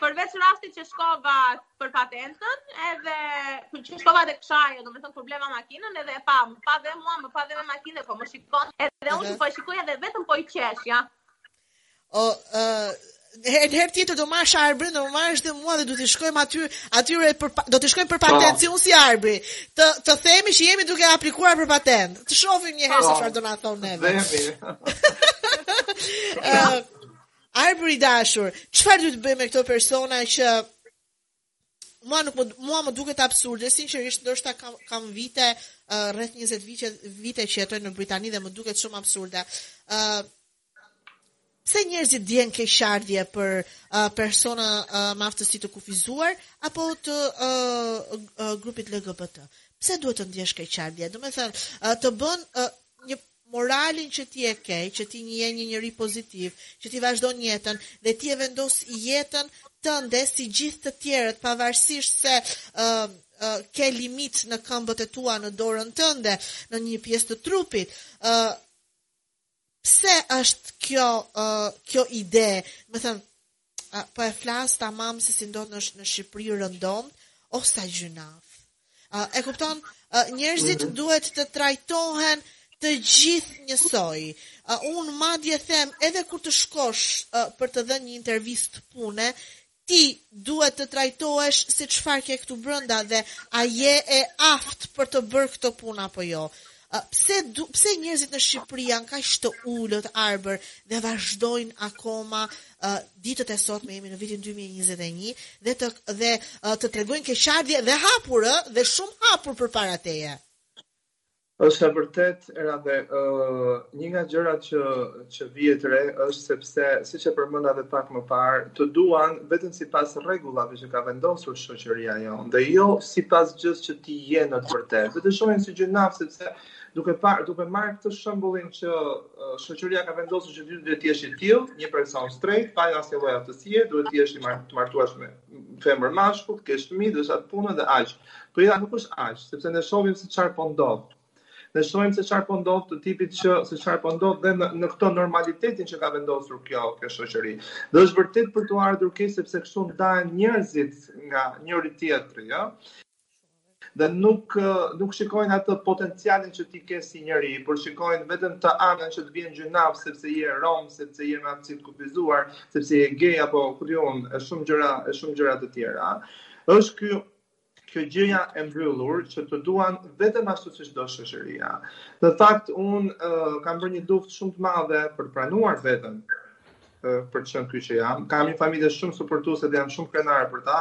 Përveç rastit që shkova për patentën, edhe për që shkova te kjo, domethënë kur bleva makinën, edhe e pa, më pa dhe mua, më pa dhe me makinë, po më shikon, edhe unë që po e shikoj edhe vetëm po i qesh, ja. O, uh, një herë tjetër do marrësh Arbrin, do marrësh dhe mua dhe do të shkojmë aty, atyre për do të shkojmë për patentë po. si unë si Arbri. T'i themi që jemi duke aplikuar për patentë. Të shohim një herë se po. çfarë do na thonë neve. Arbër i dashur, çfarë duhet të bëjmë me këto persona që mua nuk më mua më duket absurde, sinqerisht ndoshta kam kam vite uh, rreth 20 vite vite që jetoj në Britani dhe më duket shumë absurde. ë uh, Pse njerëzit ndjejnë keqardhje për uh, persona uh, me aftësi të kufizuar apo të uh, uh, grupit LGBT? Pse duhet të ndjesh keqardhje? Domethënë, uh, të bën uh, një moralin që ti e ke, që ti je një njeri pozitiv, që ti vazhdon jetën dhe ti e vendos jetën tënde si gjithë të tjerët, pavarësisht se ë uh, uh, ke limit në këmbët e tua, në dorën tënde, në një pjesë të trupit. ë uh, Pse është kjo uh, kjo ide, domethënë po e flas tamam se si ndodh në në Shqipëri rëndom, oh sa gjynah. Uh, e kupton, uh, njerëzit mhm. duhet të trajtohen të gjithë njësoj. Uh, unë madje them, edhe kur të shkosh uh, për të dhënë një intervistë pune, ti duhet të trajtohesh si çfarë ke këtu brenda dhe a je e aftë për të bërë këtë punë apo jo. Pse pse njerëzit në Shqipëri janë kaq të ulët, Arbër dhe vazhdojnë akoma uh, ditët e sotme jemi në vitin 2021 dhe të dhe uh, të tregojnë keqardhje dhe hapur ë dhe shumë hapur përpara teje. Është e vërtetë, Era dhe uh, një nga gjërat që që vihet re është sepse, siç e përmenda edhe pak më parë, të duan vetëm sipas rregullave që ka vendosur shoqëria jonë dhe jo sipas gjësë që ti je në të vërtetë. Dhe të shohin si gjynah sepse duke pa duke marrë këtë shembullin që uh, shoqëria ka vendosur që ti duhet të jesh i tillë, një person straight, pa asnjë lloj aftësie, duhet të jesh i martuar me femër mashkull, të kesh fëmijë, duhet të punë dhe aq. Po ja nuk është aq, sepse ne shohim se çfarë po ndodh. Ne shohim se çfarë po ndodh të tipit që se çfarë po ndodh dhe në, në këtë normalitetin që ka vendosur kjo kjo shoqëri. Dhe është vërtet për të ardhur keq sepse kështu ndahen njerëzit nga njëri tjetri, ëh. Dhe nuk nuk shikojnë atë potencialin që ti ke si njeri, por shikojnë vetëm atë anën që të vjen gjynah sepse je rom, sepse je me aftësi të kufizuar, sepse je gay apo ku di unë, është shumë gjëra, është shumë gjëra të tjera. Është ky kjo gjëja e mbyllur që të duan vetëm ashtu siç do shoqëria. Në fakt unë uh, kam bërë një luftë shumë të madhe për të pranuar veten uh, për të qenë ky që jam. Kam një familje shumë suportuese dhe jam shumë krenar për ta.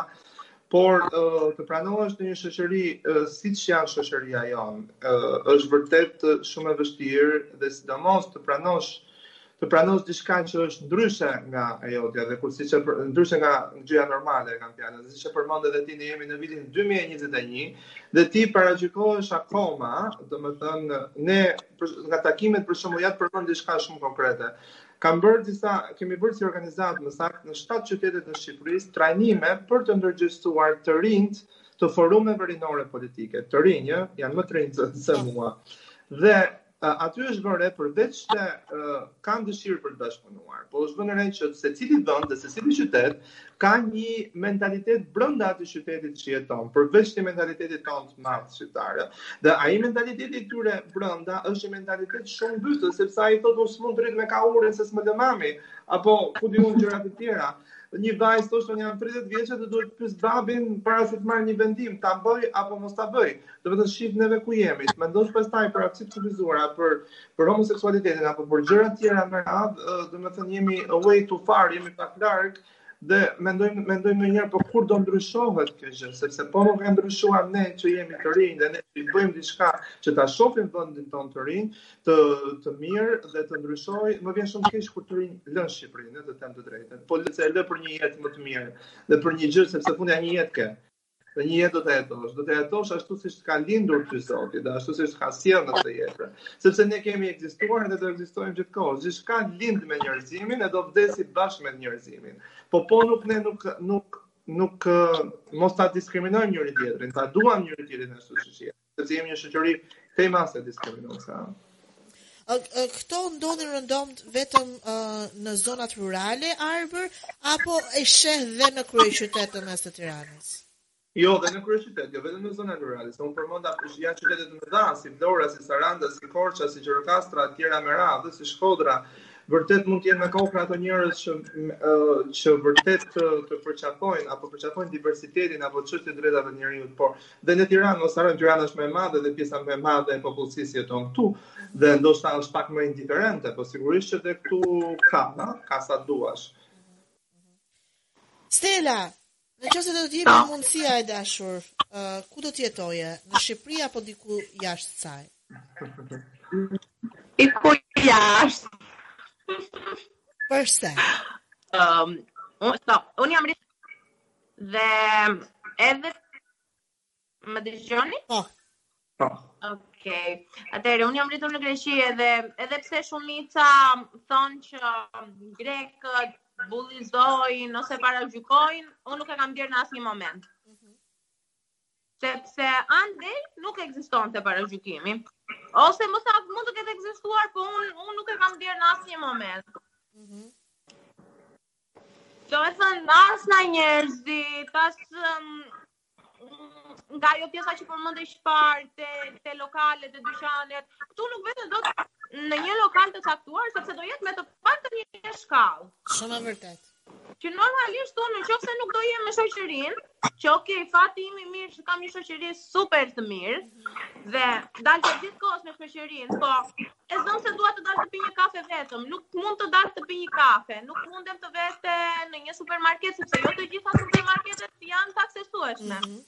Por uh, të pranohesh në një shoqëri uh, siç janë shoqëria jonë, uh, është vërtet shumë e vështirë dhe sidomos të pranosh të pranosh diçka që është ndryshe nga e jotja dhe kur them ndryshe nga gjëja normale e kam fjalën, siç e përmend edhe ti ne jemi në vitin 2021 dhe ti paragjykohesh akoma, domethënë ne për, nga takimet për shembull ja të përmend diçka shumë konkrete. Kam bërë disa, kemi bërë si organizatë më saktë në 7 qytete të Shqipërisë trajnime për të ndërgjegjësuar të rinjt të forumeve rinore politike. Të rinjë, janë më të rinjë se mua. Dhe aty është vënë re përveç se uh, kanë dëshirë për të bashkëpunuar, por është vënë re që secili vend dhe secili qytet ka një mentalitet brenda atij qytetit që jeton, përveç mentalitetit tonë të madh shqiptar. Dhe ai mentaliteti i tyre brenda është një mentalitet shumë mbytës, sepse ai thotë unë s'mund të rri me kaurën se s'më lë mami, apo ku di unë gjëra të tjera. Një vajzë thoshte unë jam 30 vjeçë dhe duhet të pyes babin para se të marr një vendim, ta bëj apo mos ta bëj. domethënë shih neve ku jemi. Të mendosh pastaj për martesat e civilizuara për për homoseksualitetin apo për gjëra të tjera me radhë, domethënë jemi way too far, jemi pak larg dhe mendoj mendoj nganjëherë po kur do ndryshohet kjo gjë, sepse po nuk e ndryshuam ne që jemi të rinj dhe ne që i bëjmë diçka që ta shohim vendin tonë të rinj, të të mirë dhe të ndryshojë, më vjen shumë keq kur të rinjtë lënë Shqipërinë, të them të drejtën. Po nëse e lë për një jetë më të mirë dhe për një gjë sepse fundi një jetë ke. dhe një jetë do ta jetosh, do ta jetosh ashtu siç të ka lindur ty Zoti dhe ashtu siç të ka sjellë në këtë jetë. Sepse ne kemi ekzistuar dhe do ekzistojmë gjithkohë. Gjithçka lind me njerëzimin e do vdesi bashkë me njerëzimin. Po po nuk ne nuk nuk nuk mos ta diskriminojmë njëri tjetrin, ta duam njëri tjetrin ashtu siç jemi. sepse jemi një shoqëri tej mase diskriminuese. Këto ndodhin rëndom vetëm uh, në zonat rurale Arbër apo e sheh dhe në kryeqytet në mes të Tiranës? Jo, dhe në kryeqytet, jo vetëm në zonat rurale, se unë përmenda që janë qytete të mëdha, si Vlora, si Saranda, si Korça, si Gjirokastra, tjera me radhë, si Shkodra, vërtet mund të jenë me kokrra ato njerëz që që vërtet të, të përqafojnë apo përqafojnë diversitetin apo çështjet e të drejtave të njeriut, por Dhe në Tiranë, mos harrojmë Tirana është më e madhe dhe pjesa më e madhe e popullsisë jeton këtu dhe ndoshta është pak më indiferente, po sigurisht që dhe këtu ka, ha, ka sa duash. Stella, në qoftë se do të jepej mundësia e dashur, uh, ku do të jetoje? Në Shqipëri apo diku jashtë saj? Diku jashtë. Përse? Ëm, um, unë jam Dhe edhe më dëgjon? Po. Po. Okej. Atëherë unë jam rritur në Greqi edhe edhe pse shumica thonë që grekët bullizojnë ose paragjykojnë, unë nuk e kam ndjerë në asnjë moment. Mhm. Sepse andej nuk ekzistonte paragjykimi. Ose me sa mund të ketë ekzistuar, po unë unë nuk e kam ndjerë në asnjë moment. Mhm. Domethënë, as nga njerëzit, as um, nga ajo pjesa që përmende ç'parë te, te lokalet e dyqanet, këtu nuk vete dot në një lokal të caktuar, sepse do jetë me të paktën një shkallë. Shumë e vërtetë. Që normalisht unë në qoftë se nuk do jem me shoqërinë, që ok, fati im i mirë që kam një shoqëri super të mirë, dhe dal gjithë kohës me shoqërinë, po E zëmë se dua të dal të pi një kafe vetëm, nuk mund të dal të pi një kafe, nuk mundem të vete në një supermarket, sepse jo të gjitha supermarketet janë të aksesueshme. Mm -hmm.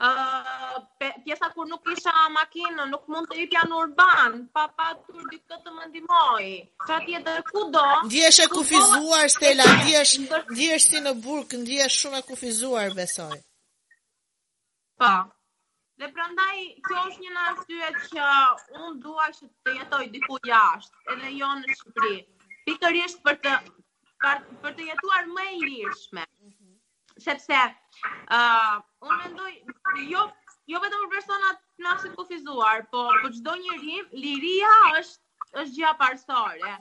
Uh, pjesa kur nuk kisha makinë, nuk mund të hipja në urban, pa patur dikë të më ndihmojë. Ça tjetër, kudo. Ndihesh e kufizuar, Stela, ndihesh, ndihesh si në burg, ndihesh shumë e kufizuar, besoj. Po. Dhe prandaj kjo është një nga arsyet që unë dua që të jetoj diku jashtë, edhe jo në Shqipëri. Pikërisht për të për, për të jetuar më e lirshme. Mhm. Sepse ë uh, unë mendoj jo jo vetëm për personat me aftësi të kufizuar, po për çdo njeri, liria është është gjëja parësore.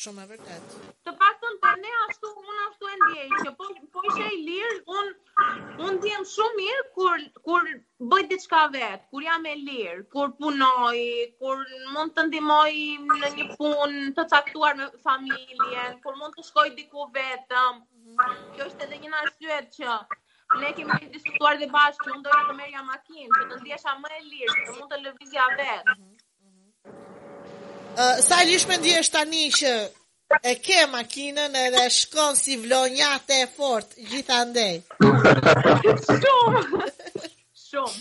Shumë e vërtetë. Të paktën te ne ashtu unë ashtu e ndjej që po po isha e lirë, unë unë ndihem shumë mirë kur kur bëj diçka vetë, kur jam e lirë, kur punoj, kur mund të ndihmoj në një punë të caktuar me familjen, kur mund të shkoj diku vetëm. Kjo ishte edhe një nga arsyet që ne kemi diskutuar dhe bashkë që unë doja të merrja makinë, që të ndihesha më e lirë, që të mund të lëvizja vetë. Sa e lirshme ndihesh tani që e ke makinën edhe shkon si vlonjate e fortë, gjithandej. Shumë, shumë,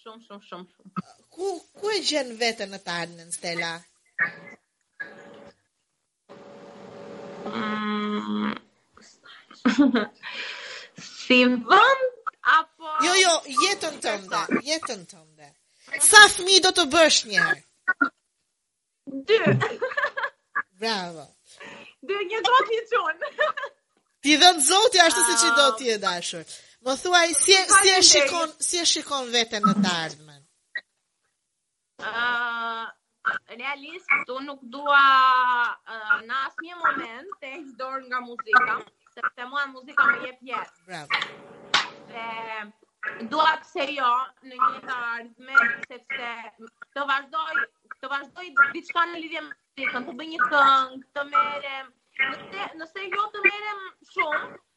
shumë, shumë, shumë. Ku, ku e gjen veten në të ardhmen, Stela? Mm. si vend apo... Jo, jo, jetën tënde, jetën tënde. Sa fëmijë do të bësh njëherë? Dy. Bravo. Dy një do t'i çun. T'i dhëntë Zoti, ashtu siç i do ah. ti e dashur. Më thuaj, si, si, e shikon, si e shikon veten në të ardhmen? Uh, realisht, këtu nuk dua uh, në asnjë moment të heq dorë nga muzika, sepse mua muzika më jep jetë. Bravo. Dhe dua pse jo në një të ardhme, sepse të vazhdoj, të vazhdoj diçka në lidhje me muzikën, të bëj një këngë, të merrem, nëse, nëse jo të merrem shumë,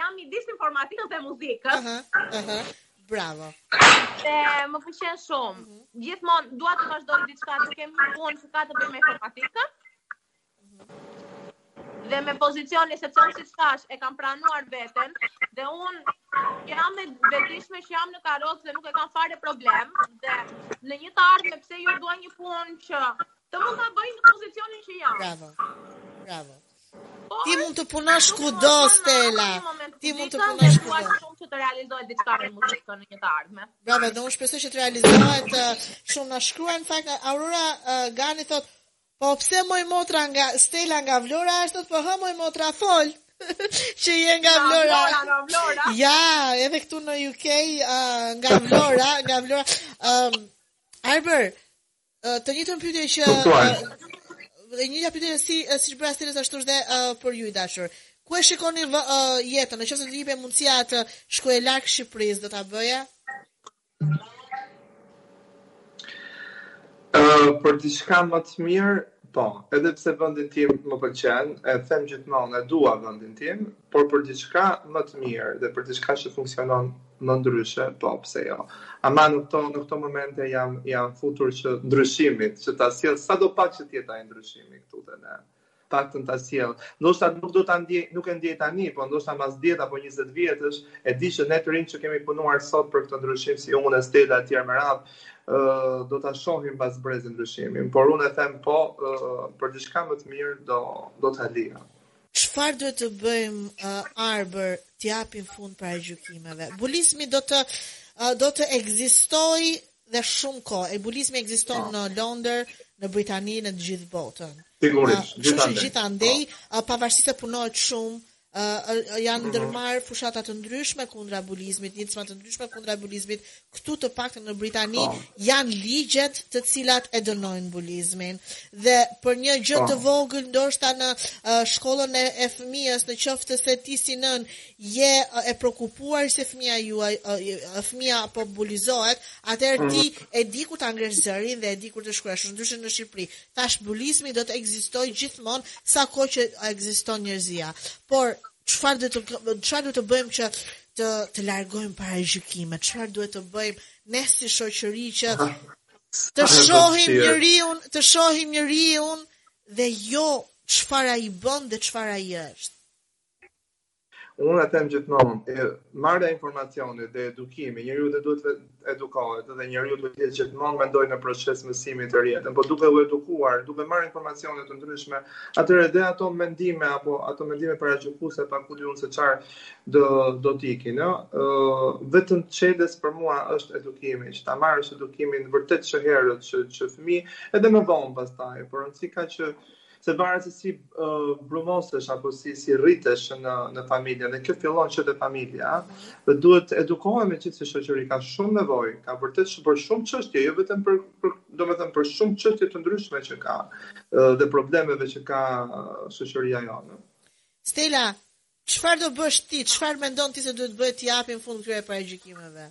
Jam midis informatikës dhe muzikës. Aha, aha, bravo. Dhe më pëlqen shumë. Mm -hmm. Gjithmonë, dua të vazhdoj diçka, të kem një punë që ka të bëjë me informatikën. Dhe me pozicionin, sepse unë siç thashë, e kam pranuar veten, dhe unë jam e vetëdijshme që jam në karrocë dhe nuk e kam fare problem, dhe në një të ardhme pse jo dua një punë që të mund ta bëj në pozicionin që jam. Bravo, bravo. Ti mund të punosh kudo Stella. Ti mund të punosh kudo. Shumë që të realizohet diçka me muzikën në një të ardhme. Bravo, dhe unë shpresoj që të realizohet uh, shumë na shkruan në fakt Aurora uh, Gani thotë, po pse moj motra nga Stella nga Vlora është thotë po hë moj motra fol. që je nga Vlora. Nga Vlora, Ja, edhe këtu në UK uh, nga Vlora, nga Vlora. Um, Arbër, Të njëjtën pyetje që e njëjta pyetje si siç i bëra Stellës ashtu dhe uh, për ju i dashur. Ku e shikoni vë, uh, jetën? Në qoftë se të jepej mundësia të shkoje larg Shqipërisë, do ta bëje? Uh, për diçka më të mirë, po, edhe pse vendin tim më pëlqen, e them gjithmonë e dua vendin tim, por për diçka më të mirë dhe për diçka që funksionon më ndryshe, po pse jo. Ama në këto në këto momente jam jam për atë ndryshimin, që ta sjell sadopak që të jetë ai ndryshimi këtu te ne. Të paktën ta sjell. Ndoshta nuk do ta ndjej, nuk e ndjej tani, po ndoshta pas 10 apo 20 vjetësh, e di që ne të rinjtë që kemi punuar sot për këtë ndryshim si unë e Stela etj me radhë, do ta shohim pas brezi ndryshimin, por unë e them po për diçka më të mirë do do ta lija. Çfarë duhet të bëjmë Arbër të japim fund paragjykimeve? Bulizmi do të do të ekzistojë dhe shumë kohë. E bulizmi ekziston në Londër, në Britani, në të gjithë botën. Sigurisht, gjithandej. Gjithandej, pavarësisht se punohet shumë, janë mhm. ndërmarrë fushata të ndryshme kundra bulizmit, nisma të ndryshme kundra bulizmit, këtu të paktën në Britani po. janë ligjet të cilat e dënojnë bulizmin dhe për një gjë po. të vogël ndoshta në uh, shkollën e, e fëmijës në qoftë se ti si nënë je uh, e preokupuar se fëmija juaj uh, fëmija po bulizohet atëherë ti mhm. e di ku ta ngresh zërin dhe e di ku të shkruash ndryshe në Shqipëri tash bulizmi do të ekzistojë gjithmonë sa kohë që ekziston njerëzia, por çfarë do të çfarë do të bëjmë që të të largojmë paragjykime, çfarë duhet të bëjmë ne si shoqëri që të shohim njeriun, të shohim njeriun dhe jo çfarë ai bën dhe çfarë ai është. Unë e them gjithmonë, marrja e informacionit dhe edukimi, njeriu dhe duhet edukohet dhe njeriu duhet të jetë gjithmonë mendoj në proces mësimi tërë jetën, por duke u edukuar, duke marrë informacione të ndryshme, atëherë dhe ato mendime apo ato mendime paragjykuese apo ku di unë se çfarë do do të ikin, uh, vetëm çelës për mua është edukimi, që ta marrësh edukimin vërtet që herët që që fëmijë, edhe më vonë pastaj, por rëndësi ka që se varet se si uh, brumosesh apo si si rritesh në në familje dhe kjo fillon që te familja dhe duhet të edukohemi gjithë si shoqëri ka shumë nevojë ka vërtet shumë për shumë çështje jo vetëm për, për domethënë për shumë çështje të ndryshme që ka uh, dhe problemeve që ka shoqëria jonë Stela çfarë do bësh ti çfarë mendon ti se duhet bëhet t'i japim fund këtyre paragjykimeve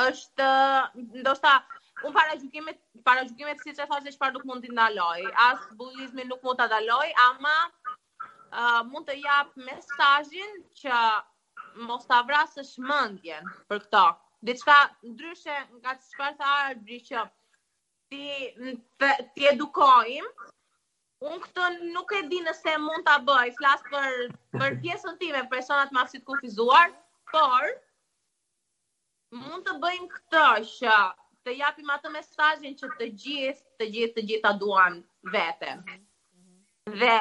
është ndoshta un paragjykimet paragjykimet siç e thashë se çfarë nuk mund t'i ndaloj as bullizmin nuk mund ta ndaloj ama uh, mund të jap mesazhin që mos ta vrasësh mendjen për këto diçka ndryshe nga çfarë tha Arbri që t'i të, t'i edukojmë Unë këtë nuk e di nëse mund ta bëj, flas për për pjesën time, personat me aftësi të kufizuar, por Mund të bëjmë këtë që të japim atë mesazhin që të gjithë, të gjithë, të gjithë ta duan veten. Mhm. Dhe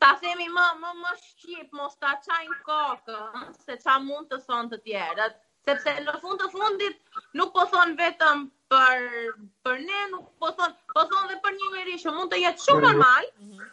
ta themi më më më shqip, mos ta çajnë kokën se ça mund të thonë të tjerët, sepse në fund të fundit nuk po thon vetëm për për ne, nuk po thon, po thon edhe për një njeri që mund të jetë shumë normal. Mhm.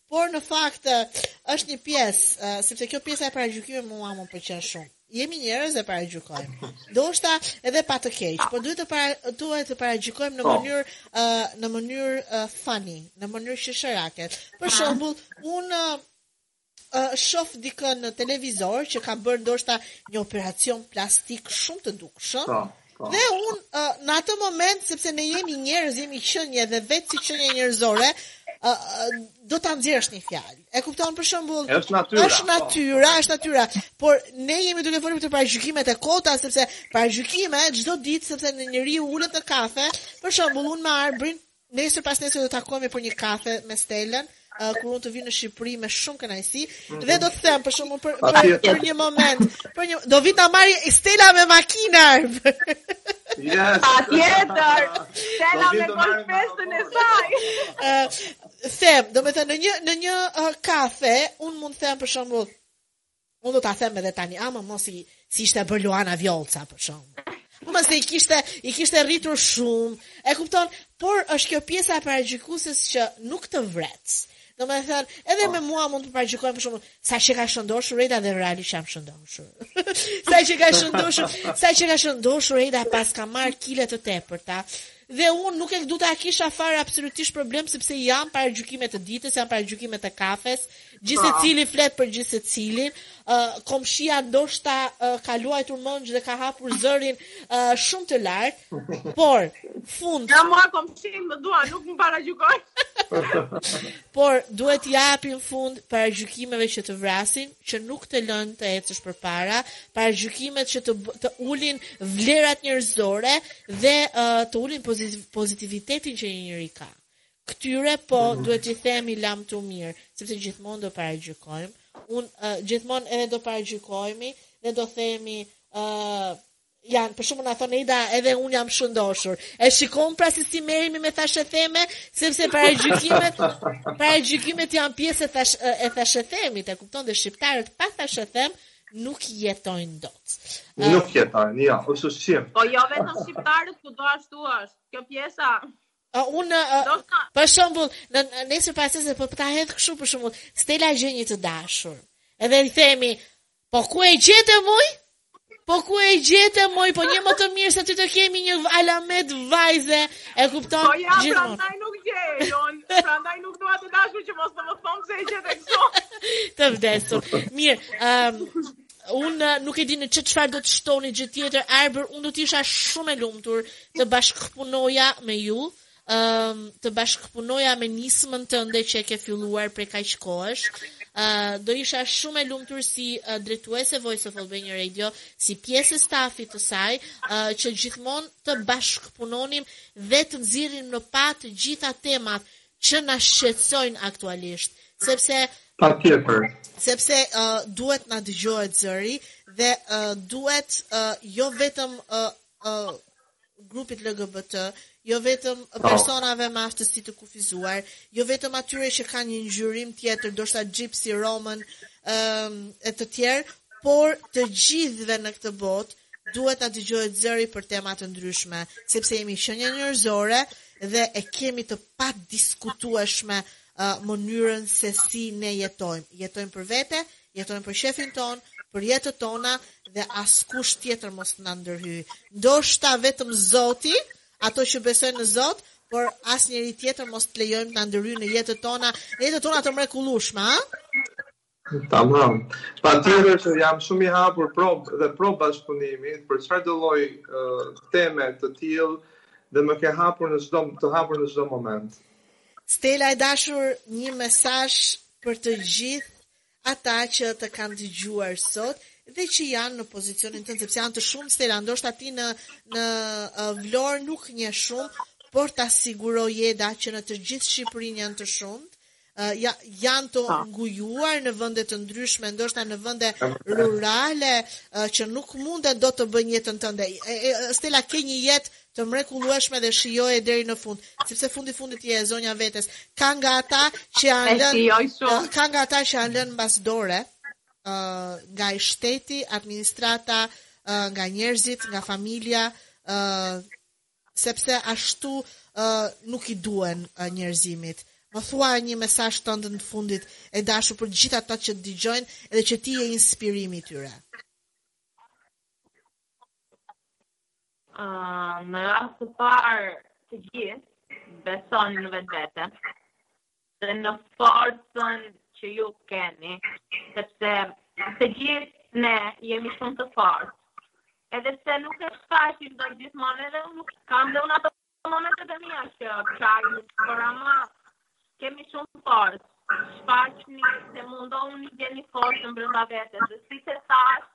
Por në fakt është një pjesë, sepse kjo pjesa e paragjykimit mua më pëlqen shumë. Jemi njerëz dhe paragjykojmë. Ndoshta edhe pa të keq, por duhet të para duhet të paragjykojmë në po. mënyrë uh, në mënyrë uh, funny, në mënyrë qesharake. Për shembull, un uh, shof dikën në televizor që ka bërë ndoshta një operacion plastik shumë të dukshëm. Po. Po. Dhe un uh, në atë moment sepse ne jemi njerëz, jemi qenie dhe vetë si qenie njerëzore, uh, uh, do ta nxjerrësh një fjalë. E kupton për shembull? Është natyra. Është po. natyra, është natyra. Por ne jemi duke folur për paragjykimet e kota sepse paragjykime çdo ditë sepse njeriu ulet në kafe, për shembull un me Arbrin Nesër pasnesër do të takohemi për një kafe me Stelën, uh, kur unë të vij në Shqipëri me shumë kënaqësi mhm. dhe do të them për shembull për, për, për, për një moment, për një do vi t'na marri Stela me makinë. Ja, tjetër. Stela me golfestën e saj. Uh, them, domethënë në një në një uh, kafe, unë mund të them për shembull Unë do ta them edhe tani, ama mos i si ishte bërë Luana Vjollca për shembull. Ama se i kishte i kishte rritur shumë. E kupton? Por është kjo pjesa e paragjykuesve që nuk të vret. Domethënë, edhe me po. mua mund të më paragjykojnë për shembull, sa qenka shëndoshur Rejda dhe realisht jam shëndoshur. sa qenka shëndoshur, sa qenka shëndoshur Rejda paska marrë kile të tepërta. Dhe unë nuk do ta kisha fare absolutisht problem, sepse janë paragjykime të ditës, janë paragjykime të kafes, Gjithsecili flet për gjithsecilin. Uh, komshija ndoshta uh, ka luajtur mendsh dhe ka hapur zërin uh, shumë të lartë, por fund. Ja mua komshinjtë më duan, nuk më paragjykojnë. por duhet t'i japim fund paragjykimeve që të vrasin, që nuk të lënë të ecësh përpara, paragjykimet që të të ulin vlerat njerëzore dhe uh, të ulin pozitivitetin që një njeri ka. Këtyre po duhet t'i themi lamtumirë, sepse gjithmonë do paragjykojmë. Un uh, gjithmonë edhe do paragjykohemi dhe do themi ë uh, ja për shembull na thonë Ida edhe unë jam shëndoshur. E shikon pra se si merremi me thashetheme, sepse paragjykimet, paragjykimet janë pjesë e thash e thashethemeve, e kupton dhe shqiptarët pa thashetheme nuk jetojnë dot. Nuk jetojnë, ja, jo, ose si. Po jo vetëm shqiptarët, kudo ashtu është. Kjo pjesa A unë, për shembull, nesër pasnesër po ta hedh kështu për shembull, Stela gjen një të dashur. Edhe i themi, po ku e gjete moj? Po ku e gjete moj? Po një më të mirë se ty të kemi një alamet vajze, e kupton? Po ja, gjithmonë. prandaj nuk gjej, unë, prandaj nuk dua të dashur që mos të më thonë pse e gjete kështu. të vdesur. Mirë, ëm um, Unë eh, nuk e di nëse çfarë do të shtoni gjë tjetër, Arbër, unë do të isha shumë e lumtur të bashkëpunoja me ju, ëm ehm, të bashkëpunoja me nismën tënde që e ke filluar prej kaq kohësh. ë eh, do isha shumë e lumtur si uh, drejtuese Voice of Albania Radio, si pjesë e stafit të saj, uh, që gjithmonë të bashkëpunonim dhe të nxirrnim në pah të gjitha temat që na shqetësojnë aktualisht, sepse Patjetër. Sepse uh, duhet të na dëgjohet zëri dhe uh, duhet uh, jo vetëm uh, uh, grupit LGBT, jo vetëm po. personave me aftësi të kufizuar, jo vetëm atyre që kanë një ngjyrim tjetër, ndoshta Gypsy Roman, um, e të tjerë, por të gjithëve në këtë botë duhet të na dëgjohet zëri për tema të ndryshme, sepse jemi qenie njerëzore dhe e kemi të padiskutueshme uh, mënyrën se si ne jetojmë. Jetojmë për vete, jetojmë për qejfin tonë, për jetët tona dhe askush tjetër mos të na ndërhyjë. Ndoshta vetëm Zoti, ato që besojnë në Zot, por asnjeri tjetër mos të lejojmë të na ndërhyjë në jetët tona, në jetët tona të mrekullueshme, ha? Tamam. Patjetër që jam shumë i hapur pro dhe pro bashkëpunimit për çfarëdo lloj uh, teme të tillë dhe më ke hapur në çdo të hapur në çdo moment. Stella e dashur, një mesazh për të gjithë ata që të kanë dëgjuar sot dhe që janë në pozicionin tënd sepse janë të shumtë Stella, ndoshta ti në në uh, Vlorë nuk njeh shumë, por ta siguron Jeda që në të gjithë Shqipërinë janë të shumtë Uh, ja, janë të ah. ngujuar në vende të ndryshme, ndoshta në vende rurale uh, që nuk munden dot të bëjnë jetën tënde. E, e, Stella ke një jetë të mrekullueshme dhe shijoje deri në fund, sepse fundi fundit je e zonja vetes. Ka nga ata që janë lënë ka nga ata që janë lënë mbas dore, ë uh, nga i shteti, administrata, uh, nga njerëzit, nga familja, ë uh, sepse ashtu ë nuk i duhen njerëzimit. Më thuaj një mesazh tëndin të fundit e dashur për të gjithë ata që të dëgjojnë edhe që ti je inspirimi i tyre. Ë në radhë të parë të gjithë besoni në vetvete. dhe në forcën që ju keni, sepse të gjithë ne jemi shumë të fortë. Edhe pse nuk e shfaqim dot gjithmonë edhe unë nuk kam dhe unë ato momentet e mia që qaj por ama kemi shumë forcë. Shfaqeni, mundohuni gjeni forcën brenda vetes. Dhe si të thashë,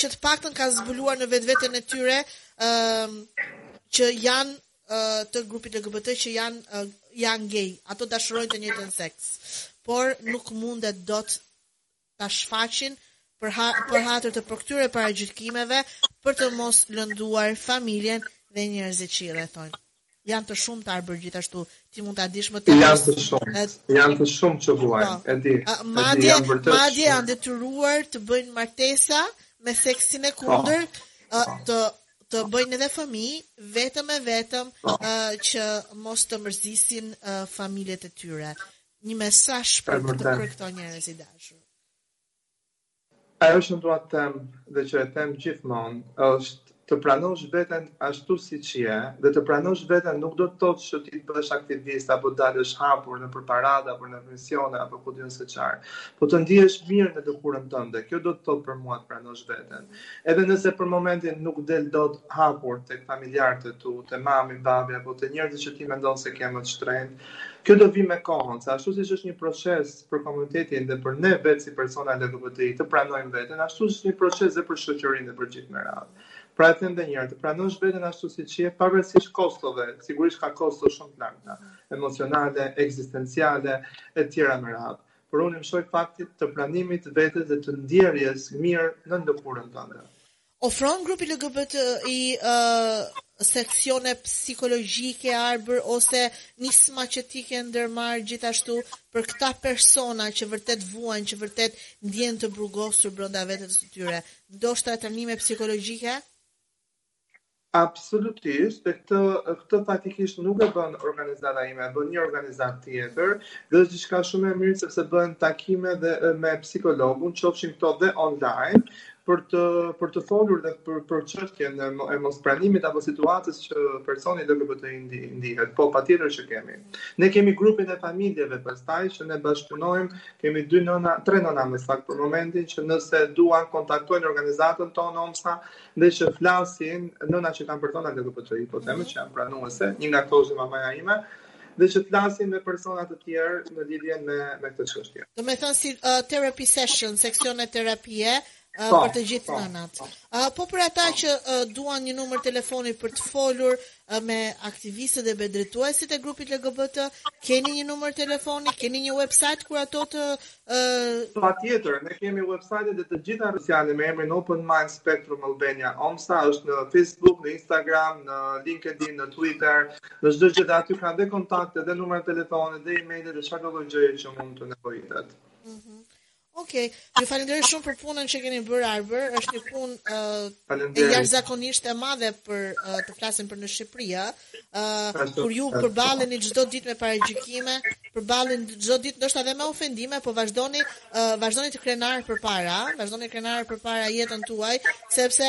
që të paktën kanë zbuluar në vetveten e tyre ë uh, që janë uh, të grupit LGBT që janë uh, janë gay, ato dashurojnë të njëjtën seks, por nuk mundet dot ta shfaqin për ha, për hatër të për këtyre paragjykimeve për të mos lënduar familjen dhe njerëzit që i rrethojnë. Janë të shumtë Arbër gjithashtu. Ti mund ta dish më tepër. Janë të shumtë. Janë të shumtë që vuajnë. Po. E di. Madje janë vërtet. Madje janë detyruar të bëjnë martesa me seksin e po. kundërt, po. të të bëjnë edhe fëmijë vetëm e vetëm po. që mos të mërzisin familjet e tyre. Një mesazh për për këto njerëz i dashur. Ajo çka dua të them dhe që e them gjithmonë është të pranosh veten ashtu siç je dhe të pranosh veten nuk do të thotë që ti të bëhesh aktivist apo të dalësh hapur nëpër parada apo në emisione apo ku di unë se çfarë, po të ndihesh mirë në lëkurën tënde, kjo do të thotë për mua të pranosh veten. Edhe nëse për momentin nuk del dot hapur tek familjarët e tu, te mami, babi apo te njerëzit që ti mendon se ke më të shtrenjtë, kjo do vijë me kohën, se ashtu siç është një proces, për komunitetin dhe për ne vetë si persona LGBTI të pranojmë veten ashtu si një proces dhe për shoqërinë dhe për gjithë me radhë. Pra e them edhe një herë, të pranosh veten ashtu siç je, pavarësisht kostove, sigurisht ka kosto shumë të larta, emocionale, ekzistenciale e tjera me radhë. Por unë mëshoj faktit të pranimit të vetes dhe të ndjerjes mirë nën lëkurën tënde. Ofron grupi LGBTI seksione psikologjike, Arbër ose nisma që ti ke ndërmarrë gjithashtu për këta persona që vërtet vuajnë, që vërtet ndihen të burgosur brenda vetes së tyre. Ndoshta trajnime psikologjike? Absolutisht, dhe këtë këtë faktikisht nuk e bën organizata ime, e bën një organizatë tjetër, dhe është diçka shumë e mirë sepse bëhen takime dhe me psikologun, qofshin këto dhe online, për të për të folur dhe për për çështjen e, e mos pranimit apo situatës që personi LGBTI ndi, ndihet. Po, patjetër që kemi. Ne kemi grupin e familjeve pastaj që ne bashkëpunojmë, kemi dy nëna, tre nëna më saktë për momentin që nëse duan kontaktojnë organizatën tonë OMSA Dhe që flasin nëna që kanë persona LGBTI, po them që janë pranuese, një nga këto është mamaja ime, dhe që të flasin me persona të tjerë në lidhje me me këtë çështje. Domethënë si uh, therapy session, seksione terapie uh, po, për të gjithë po. nënat. Uh, po për ata po. që uh, duan një numër telefoni për të folur, Ë me aktivistët dhe me drejtuesit e grupit LGBT, keni një numër telefoni, keni një website kur ato të ë Patjetër, ne kemi website dhe të gjitha rrjetet sociale me emrin Open Mind Spectrum Albania OMSA, është në Facebook, në Instagram, në LinkedIn, në Twitter, në çdo gjë dhe aty kanë dhe kontakte dhe numra telefoni dhe email dhe çfarëdolloj gjëje që mund të nevojitet. Mm -hmm. Ok, ju falenderoj shumë për punën që keni bërë Arbër, është një punë uh, e jashtëzakonisht e madhe për uh, të flasim për në Shqipëri, ë. Uh, kur ju përballeni çdo ditë me paragjykime, përballeni çdo ditë ndoshta edhe me ofendime, po vazhdoni uh, vazhdoni të krenarë përpara, vazhdoni krenarë përpara jetën tuaj, sepse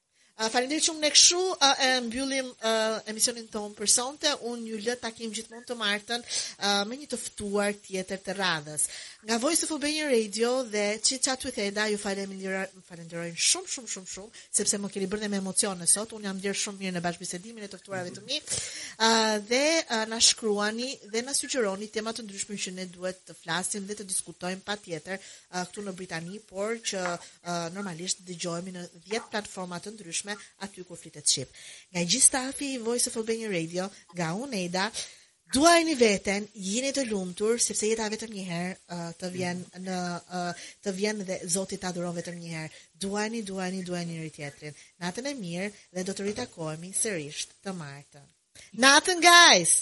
Faleminderit shumë ne kshu e mbyllim emisionin tonë për sonte. Unë ju lë takim gjithmonë të martën me një të ftuar tjetër të radhës. Nga Voice of Albania Radio dhe Chit Chat with Eda ju falenderojmë shumë shumë shumë shumë sepse më keni bërë me emocione sot. Unë jam ndjerë shumë mirë në bashkëbisedimin e të ftuarve të mi. Dhe na shkruani dhe na sugjeroni tema të ndryshme që ne duhet të flasim dhe të diskutojmë patjetër këtu në Britani, por që normalisht dëgjohemi në dhjetë platforma të ndryshme aty ku flitet shqip. Nga gjithë stafi i Voice of Albania Radio, nga unë Eda, duajeni veten, jini të lumtur sepse jeta vetëm një herë uh, të vjen mhm. në uh, të vjen dhe Zoti ta dhuron vetëm një herë. Duajeni, duajeni, duajeni njëri tjetrin. Natën e mirë dhe do të ritakohemi sërish të martën. Natën guys.